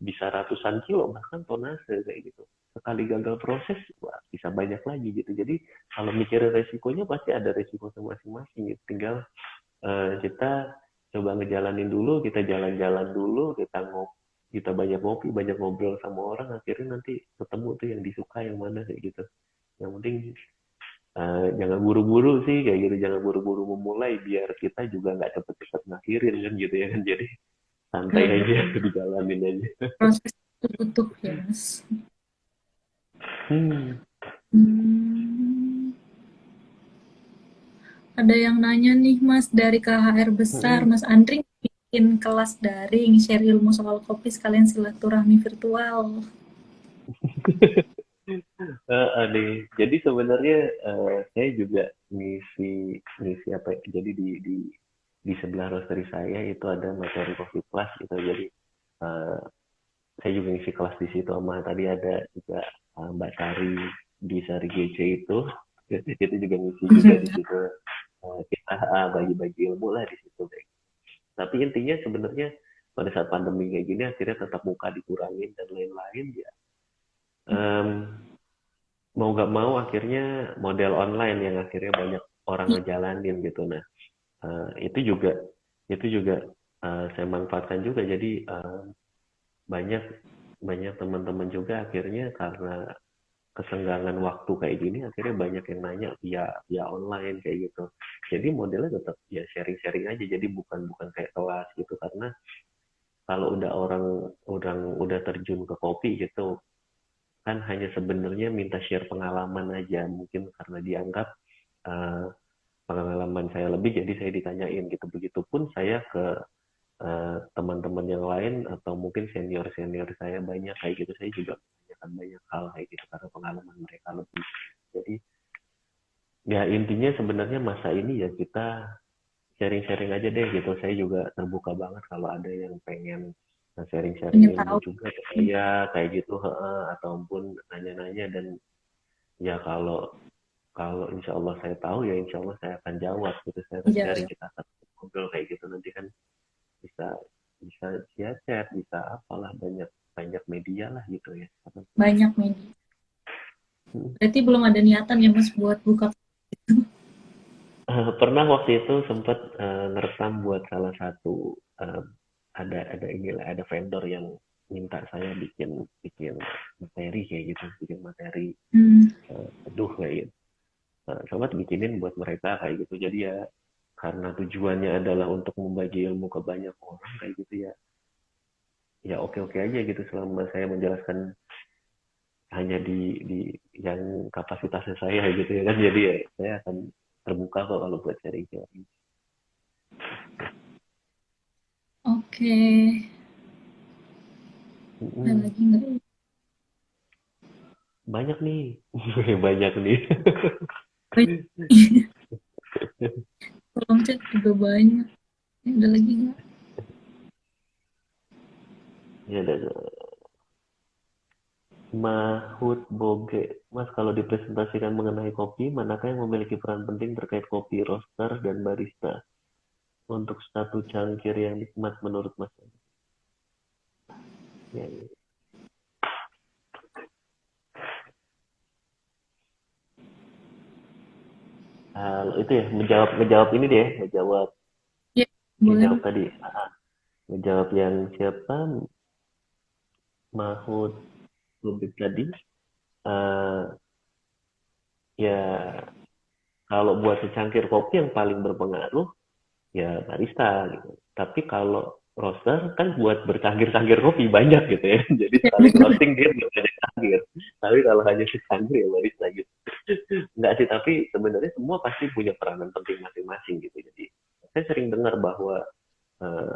bisa ratusan kilo bahkan tonase kayak gitu sekali gagal proses wah, bisa banyak lagi gitu jadi kalau mikirin resikonya pasti ada resiko masing-masing gitu tinggal uh, kita coba ngejalanin dulu kita jalan-jalan dulu kita ngop kita banyak ngopi banyak ngobrol sama orang akhirnya nanti ketemu tuh yang disuka yang mana kayak gitu. Yang penting uh, jangan buru-buru sih kayak gitu. Jangan buru-buru memulai biar kita juga nggak cepet-cepet ngakhirin kan gitu ya kan. Jadi santai aja dijalanin aja. Proses butuh ya mas. Hmm. Hmm. Ada yang nanya nih Mas dari KHR besar, Mas Andri bikin kelas daring, share ilmu soal kopi sekalian silaturahmi virtual. uh, aneh. Jadi sebenarnya uh, saya juga ngisi ngisi apa? ya, Jadi di di di sebelah roastery saya itu ada materi coffee plus gitu. Jadi uh, saya juga ngisi kelas di situ sama tadi ada juga uh, Mbak Sari di Sari GC itu itu juga ngisi juga di situ uh, kita uh, bagi-bagi ilmu lah di situ deh. Tapi intinya sebenarnya pada saat pandemi kayak gini akhirnya tetap muka dikurangin dan lain-lain ya. Um, mau nggak mau akhirnya model online yang akhirnya banyak orang ngejalanin gitu. Nah uh, itu juga itu juga uh, saya manfaatkan juga. Jadi uh, banyak banyak teman-teman juga akhirnya karena kesenggangan waktu kayak gini akhirnya banyak yang nanya via via online kayak gitu. Jadi modelnya tetap ya sharing-sharing aja. Jadi bukan bukan kayak kelas gitu. Karena kalau udah orang orang udah terjun ke kopi gitu kan hanya sebenarnya minta share pengalaman aja. Mungkin karena dianggap uh, pengalaman saya lebih jadi saya ditanyain gitu. Begitupun saya ke teman-teman uh, yang lain atau mungkin senior senior saya banyak kayak gitu. Saya juga menanyakan banyak hal kayak gitu karena pengalaman mereka lebih. Jadi ya intinya sebenarnya masa ini ya kita sharing-sharing aja deh gitu. Saya juga terbuka banget kalau ada yang pengen sharing-sharing juga. Saya kayak gitu he, ataupun nanya-nanya. Dan ya kalau kalau insya Allah saya tahu ya insya Allah saya akan jawab gitu. Saya akan Iya, sharing iya. kita akan ngobrol kayak gitu. Nanti kan bisa bisa via chat bisa apalah banyak banyak media lah gitu ya Banyak media. Hmm. Berarti belum ada niatan ya Mas buat buka Eh, pernah waktu itu sempat eh, ngerekam buat salah satu eh, ada ada inilah ada vendor yang minta saya bikin bikin materi kayak gitu bikin materi Hmm, eh, teduh kayak gitu. Coba bikinin buat mereka kayak gitu jadi ya karena tujuannya adalah untuk membagi ilmu ke banyak orang kayak gitu ya ya oke oke aja gitu selama saya menjelaskan hanya di di yang kapasitasnya saya gitu ya kan jadi ya saya akan terbuka kok kalau buat sharing sharing Oke. Ada lagi nggak? banyak nih banyak nih Kolom chat juga banyak. Ya, ada lagi nggak? Ya ada Mahut Boge. Mas kalau dipresentasikan mengenai kopi manakah yang memiliki peran penting terkait kopi roaster dan barista? Untuk satu cangkir yang nikmat menurut Mas. Ya, ya. Ah, itu ya menjawab menjawab ini deh menjawab Ya, menjawab tadi. Ah, menjawab yang siapa Mahut Lubik tadi Eh, ya kalau buat secangkir kopi yang paling berpengaruh ya barista gitu. Tapi kalau roaster kan buat bercangkir-cangkir kopi banyak gitu ya. Jadi sekali roasting dia nggak banyak cangkir. Tapi kalau hanya secangkir ya barista gitu. Nggak sih tapi sebenarnya semua pasti punya peranan penting masing-masing gitu. Jadi saya sering dengar bahwa eh,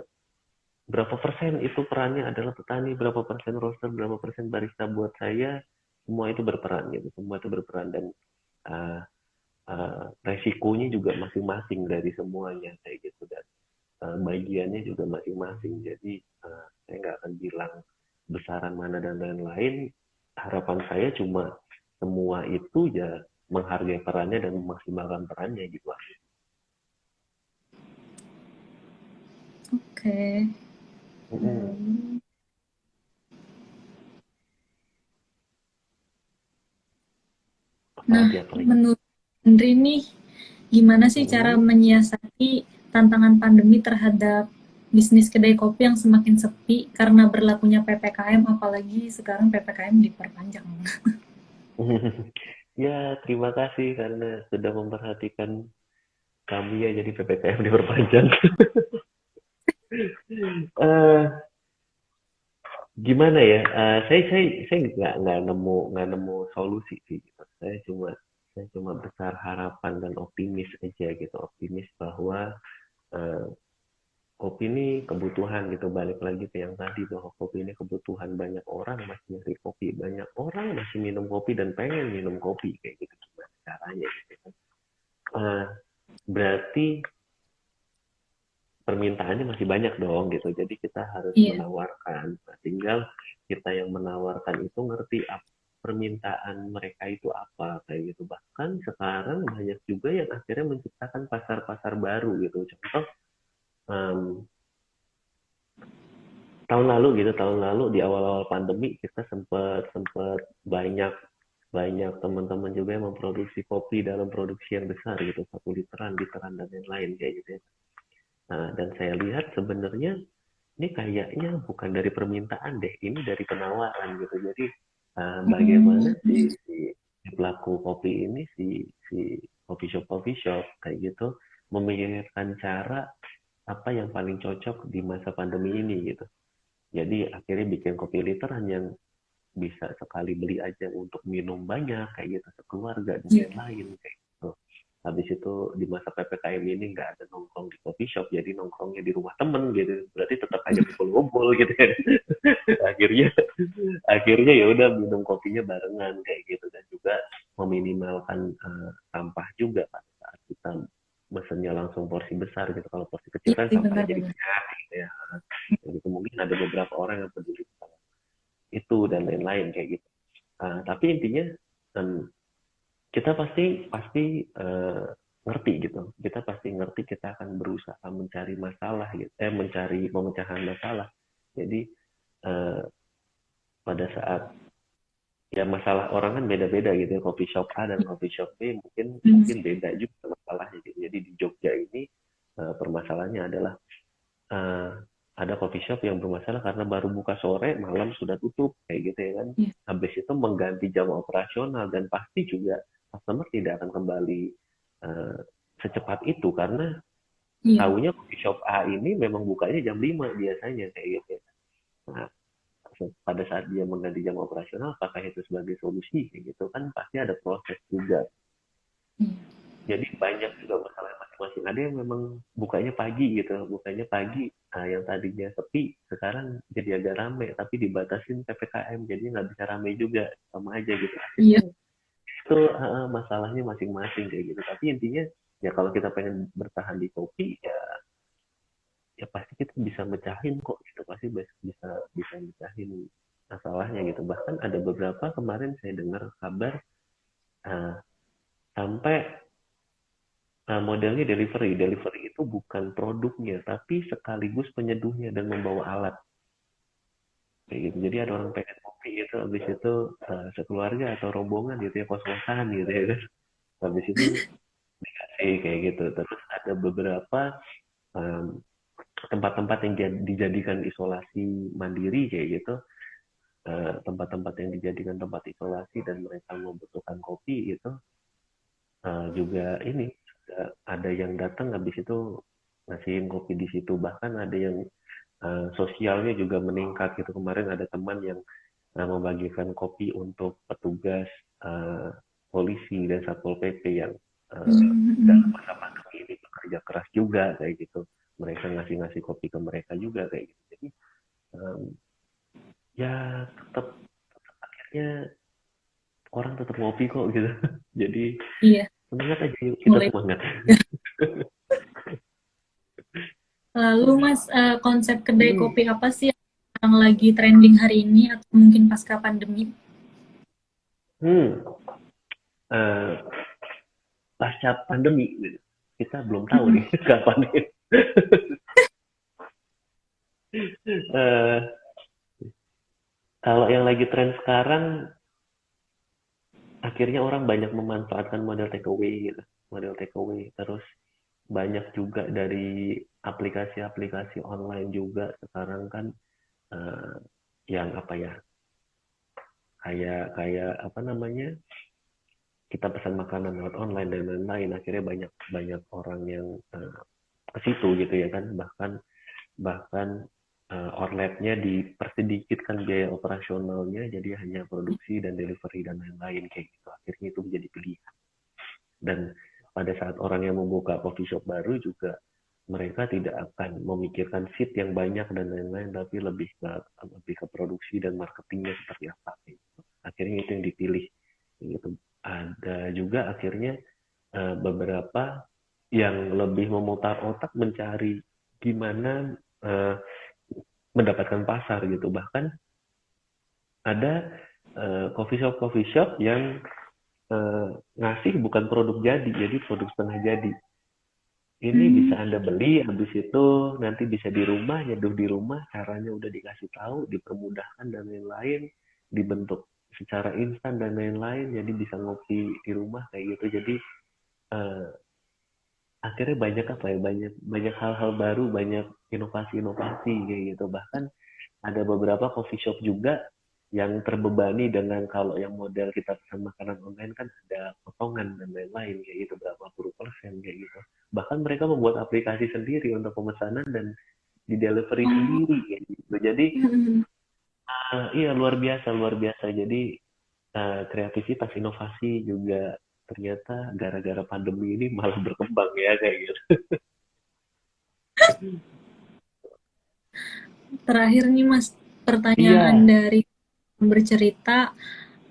berapa persen itu perannya adalah petani, berapa persen roaster, berapa persen barista buat saya, semua itu berperan gitu, semua itu berperan dan uh, uh, resikonya juga masing-masing dari semuanya kayak gitu dan uh, bagiannya juga masing-masing. Jadi uh, saya nggak akan bilang besaran mana dan lain-lain. Harapan saya cuma semua itu ya menghargai perannya dan memaksimalkan perannya gitu. Oke. Mm-mm. Hmm. Nah, menurut Andri nih, gimana sih cara menyiasati tantangan pandemi terhadap bisnis kedai kopi yang semakin sepi karena berlakunya PPKM, apalagi sekarang PPKM diperpanjang. Ya, terima kasih karena sudah memperhatikan kami ya jadi PPKM diperpanjang. uh, gimana ya? Uh, saya saya saya nggak nggak nemu nggak nemu solusi sih. Gitu. Saya cuma saya cuma besar harapan dan optimis aja gitu, optimis bahwa uh, kopi ini kebutuhan gitu balik lagi ke yang tadi bahwa kopi ini kebutuhan banyak orang masih nyari kopi banyak orang masih minum kopi dan pengen minum kopi kayak gitu gimana caranya gitu uh, berarti permintaannya masih banyak dong gitu. Jadi kita harus yeah. menawarkan. Nah, tinggal kita yang menawarkan itu ngerti apa permintaan mereka itu apa kayak gitu. Bahkan sekarang banyak juga yang akhirnya menciptakan pasar-pasar baru gitu. Contoh um, tahun lalu gitu tahun lalu di awal-awal pandemi kita sempat sempat banyak banyak teman-teman juga yang memproduksi kopi dalam produksi yang besar gitu. Satu literan literan dan lain-lain kayak gitu ya. Nah, dan saya lihat sebenarnya ini kayaknya bukan dari permintaan deh ini dari penawaran gitu jadi uh, bagaimana si, si, si pelaku kopi ini si si coffee shop coffee shop kayak gitu memikirkan cara apa yang paling cocok di masa pandemi ini gitu. Jadi akhirnya bikin kopi literan yang bisa sekali beli aja untuk minum banyak kayak gitu sekeluarga dan yeah. lain kayak gitu. Habis itu di masa ppkm ini nggak ada nongkrong di coffee shop, jadi nongkrongnya di rumah temen gitu. Berarti tetap aja kumpul-kumpul gitu kan. akhirnya akhirnya ya udah minum kopinya barengan kayak gitu. Dan juga meminimalkan uh, sampah juga pada saat kita mesennya langsung porsi besar gitu. Kalau porsi kecil kan sampai jadi banyak gitu ya. Gitu. Mungkin ada beberapa orang yang peduli itu dan lain-lain kayak gitu. Uh, tapi intinya um, kita pasti pasti uh, ngerti gitu kita pasti ngerti kita akan berusaha mencari masalah gitu eh mencari pemecahan masalah jadi uh, pada saat ya masalah orang kan beda-beda gitu ya coffee shop A dan coffee shop B mungkin hmm. mungkin beda juga masalahnya gitu. jadi di Jogja ini uh, permasalahannya adalah uh, ada coffee shop yang bermasalah karena baru buka sore malam sudah tutup kayak gitu ya kan yeah. habis itu mengganti jam operasional dan pasti juga customer tidak akan kembali uh, secepat itu karena yeah. tahunya coffee shop A ini memang bukanya jam 5 biasanya kayak gitu ya. nah pada saat dia mengganti jam operasional apakah itu sebagai solusi gitu kan pasti ada proses juga hmm. jadi banyak juga masalah masing-masing ada yang memang bukanya pagi gitu bukanya pagi nah, yang tadinya sepi sekarang jadi agak rame tapi dibatasin ppkm jadi nggak bisa rame juga sama aja gitu iya. Itu uh, masalahnya masing-masing kayak gitu. Tapi intinya ya kalau kita pengen bertahan di kopi ya ya pasti kita bisa mecahin kok gitu. Pasti bisa bisa mecahin masalahnya gitu. Bahkan ada beberapa kemarin saya dengar kabar uh, sampai uh, modelnya delivery. Delivery itu bukan produknya tapi sekaligus penyeduhnya dan membawa alat. Kayak gitu. Jadi ada orang pengen kopi itu habis itu uh, sekeluarga atau rombongan gitu ya kos-kosan gitu ya kan. Habis itu dikasih kayak gitu. Terus ada beberapa um, tempat-tempat yang dijadikan isolasi mandiri kayak gitu. Eh, tempat-tempat yang dijadikan tempat isolasi dan mereka membutuhkan kopi itu eh, juga ini ada yang datang habis itu ngasihin kopi di situ. Bahkan ada yang uh, sosialnya juga meningkat gitu. Kemarin ada teman yang uh, membagikan kopi untuk petugas uh, polisi dan satpol pp yang uh, dalam masa pandemi ini bekerja keras juga kayak gitu mereka ngasih-ngasih kopi ke mereka juga kayak gitu jadi um, ya tetap, tetap akhirnya orang tetap ngopi kok gitu jadi iya. semangat aja yuk kita Mulai. semangat lalu mas uh, konsep kedai hmm. kopi apa sih yang lagi trending hari ini atau mungkin pasca pandemi? Hmm. Uh, pasca pandemi kita belum tahu nih kapan nih uh, kalau yang lagi tren sekarang akhirnya orang banyak memanfaatkan model takeaway gitu model takeaway. Terus banyak juga dari aplikasi-aplikasi online juga sekarang kan uh, yang apa ya kayak kayak apa namanya kita pesan makanan lewat online dan lain-lain. Akhirnya banyak banyak orang yang uh, ke situ gitu ya kan. Bahkan bahkan uh, outletnya dipersedikitkan biaya operasionalnya jadi hanya produksi dan delivery dan lain-lain kayak gitu. Akhirnya itu menjadi pilihan. Dan pada saat orang yang membuka coffee shop baru juga mereka tidak akan memikirkan seat yang banyak dan lain-lain tapi lebih ke lebih ke produksi dan marketingnya seperti apa gitu. akhirnya itu yang dipilih gitu. Ada juga akhirnya uh, beberapa yang lebih memutar otak mencari gimana uh, mendapatkan pasar gitu. Bahkan ada uh, coffee shop coffee shop yang ngasih bukan produk jadi jadi produk setengah jadi ini hmm. bisa anda beli habis itu nanti bisa di rumah nyeduh di rumah caranya udah dikasih tahu dipermudahkan dan lain-lain dibentuk secara instan dan lain-lain jadi bisa ngopi di rumah kayak gitu jadi uh, akhirnya banyak apa ya banyak banyak hal-hal baru banyak inovasi-inovasi kayak gitu bahkan ada beberapa coffee shop juga yang terbebani dengan kalau yang model kita pesan makanan online kan ada potongan dan lain-lain kayak gitu berapa puluh persen kayak gitu. Bahkan mereka membuat aplikasi sendiri untuk pemesanan dan di delivery sendiri kayak gitu. Jadi uh, iya luar biasa luar biasa. Jadi uh, kreativitas inovasi juga ternyata gara-gara pandemi ini malah berkembang ya kayak gitu. Terakhir nih Mas, pertanyaan iya. dari bercerita,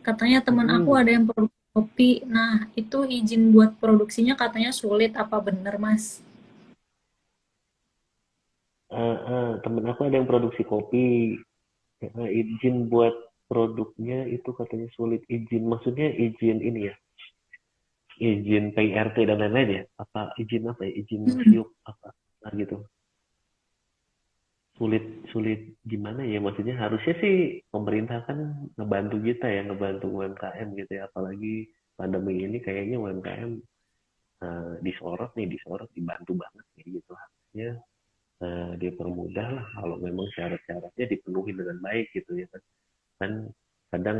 katanya teman hmm. aku ada yang produksi kopi. Nah, itu izin buat produksinya katanya sulit. Apa benar Mas? Uh, uh, temen aku ada yang produksi kopi. Uh, izin buat produknya itu katanya sulit izin. Maksudnya izin ini ya, izin PRT dan lain-lain ya apa izin apa ya izin siup hmm. apa nah, gitu sulit sulit gimana ya? Maksudnya harusnya sih pemerintah kan ngebantu kita ya ngebantu UMKM gitu ya. Apalagi pandemi ini kayaknya UMKM uh, eh, disorot nih disorot dibantu banget kayak gitu. Harusnya uh, dipermudah lah kalau memang syarat-syaratnya dipenuhi dengan baik gitu ya kan. Kan kadang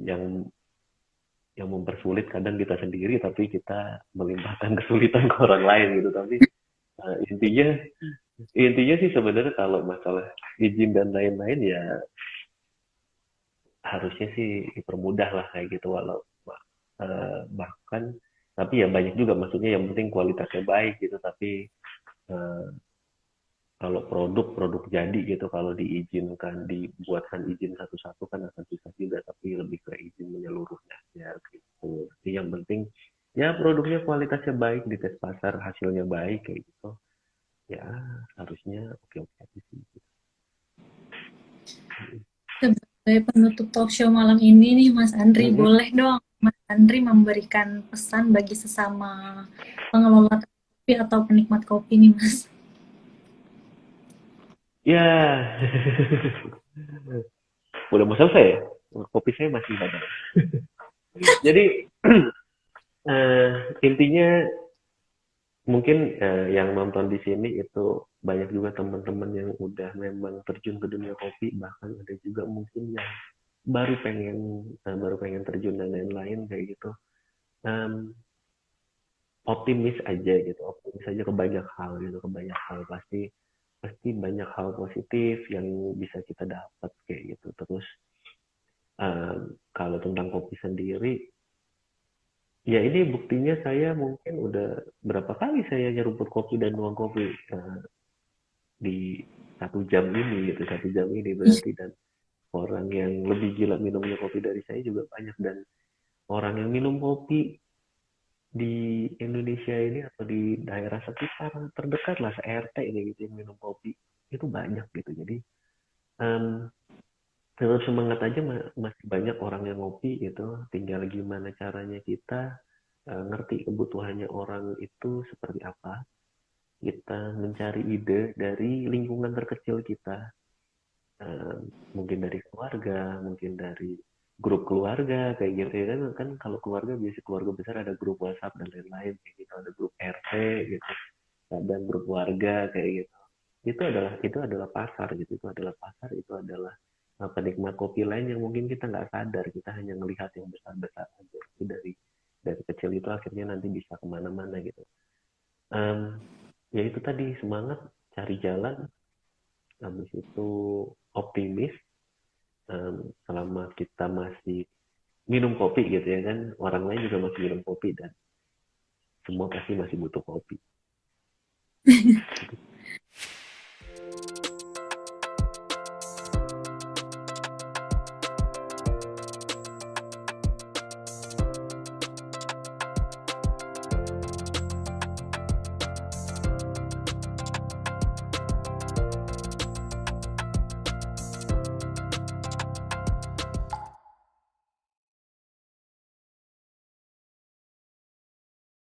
yang yang mempersulit kadang kita sendiri tapi kita melimpahkan kesulitan ke orang lain gitu. Tapi uh, intinya intinya sih sebenarnya kalau masalah izin dan lain-lain ya harusnya sih dipermudah lah kayak gitu walau uh, bahkan tapi ya banyak juga maksudnya yang penting kualitasnya baik gitu tapi uh, kalau produk-produk jadi gitu kalau diizinkan dibuatkan izin satu-satu kan akan susah juga tapi lebih ke izin menyeluruhnya ya gitu. Jadi yang penting ya produknya kualitasnya baik di tes pasar hasilnya baik kayak gitu ya harusnya oke oke aja sih sebagai penutup talk show malam ini nih Mas Andri hmm. boleh dong Mas Andri memberikan pesan bagi sesama pengelola kopi atau penikmat kopi nih Mas Ya, udah mau selesai ya? Kopi saya masih ada. Jadi uh, intinya mungkin uh, yang nonton di sini itu banyak juga teman-teman yang udah memang terjun ke dunia kopi, bahkan ada juga mungkin yang baru pengen uh, baru pengen terjun dan lain-lain kayak gitu. Um, optimis aja gitu, optimis aja ke banyak hal gitu, ke banyak hal. Pasti pasti banyak hal positif yang bisa kita dapat kayak gitu. Terus um, kalau tentang kopi sendiri ya ini buktinya saya mungkin udah berapa kali saya nyeruput kopi dan nuang kopi uh, di satu jam ini gitu satu jam ini berarti. Dan orang yang lebih gila minumnya kopi dari saya juga banyak. Dan orang yang minum kopi di Indonesia ini atau di daerah sekitar terdekat lah se-RT ini gitu yang minum kopi itu banyak gitu. Jadi um, terus semangat aja masih banyak orang yang ngopi gitu. Tinggal gimana caranya kita uh, ngerti kebutuhannya orang itu seperti apa. Kita mencari ide dari lingkungan terkecil kita. Mungkin dari keluarga mungkin dari grup keluarga kayak gitu ya kan. Kan kalau keluarga biasa keluarga besar ada grup WhatsApp dan lain-lain kayak gitu. Ada grup RT gitu. Kadang grup warga kayak gitu. Itu adalah itu adalah pasar gitu. Itu adalah pasar itu adalah penikmat kopi lain yang mungkin kita nggak sadar kita hanya melihat yang besar besar aja. Itu dari dari kecil itu akhirnya nanti bisa ke mana-mana gitu. Um, ya itu tadi semangat cari jalan habis itu optimis um, selama kita masih minum kopi gitu ya kan orang lain juga masih minum kopi dan semua pasti masih butuh kopi.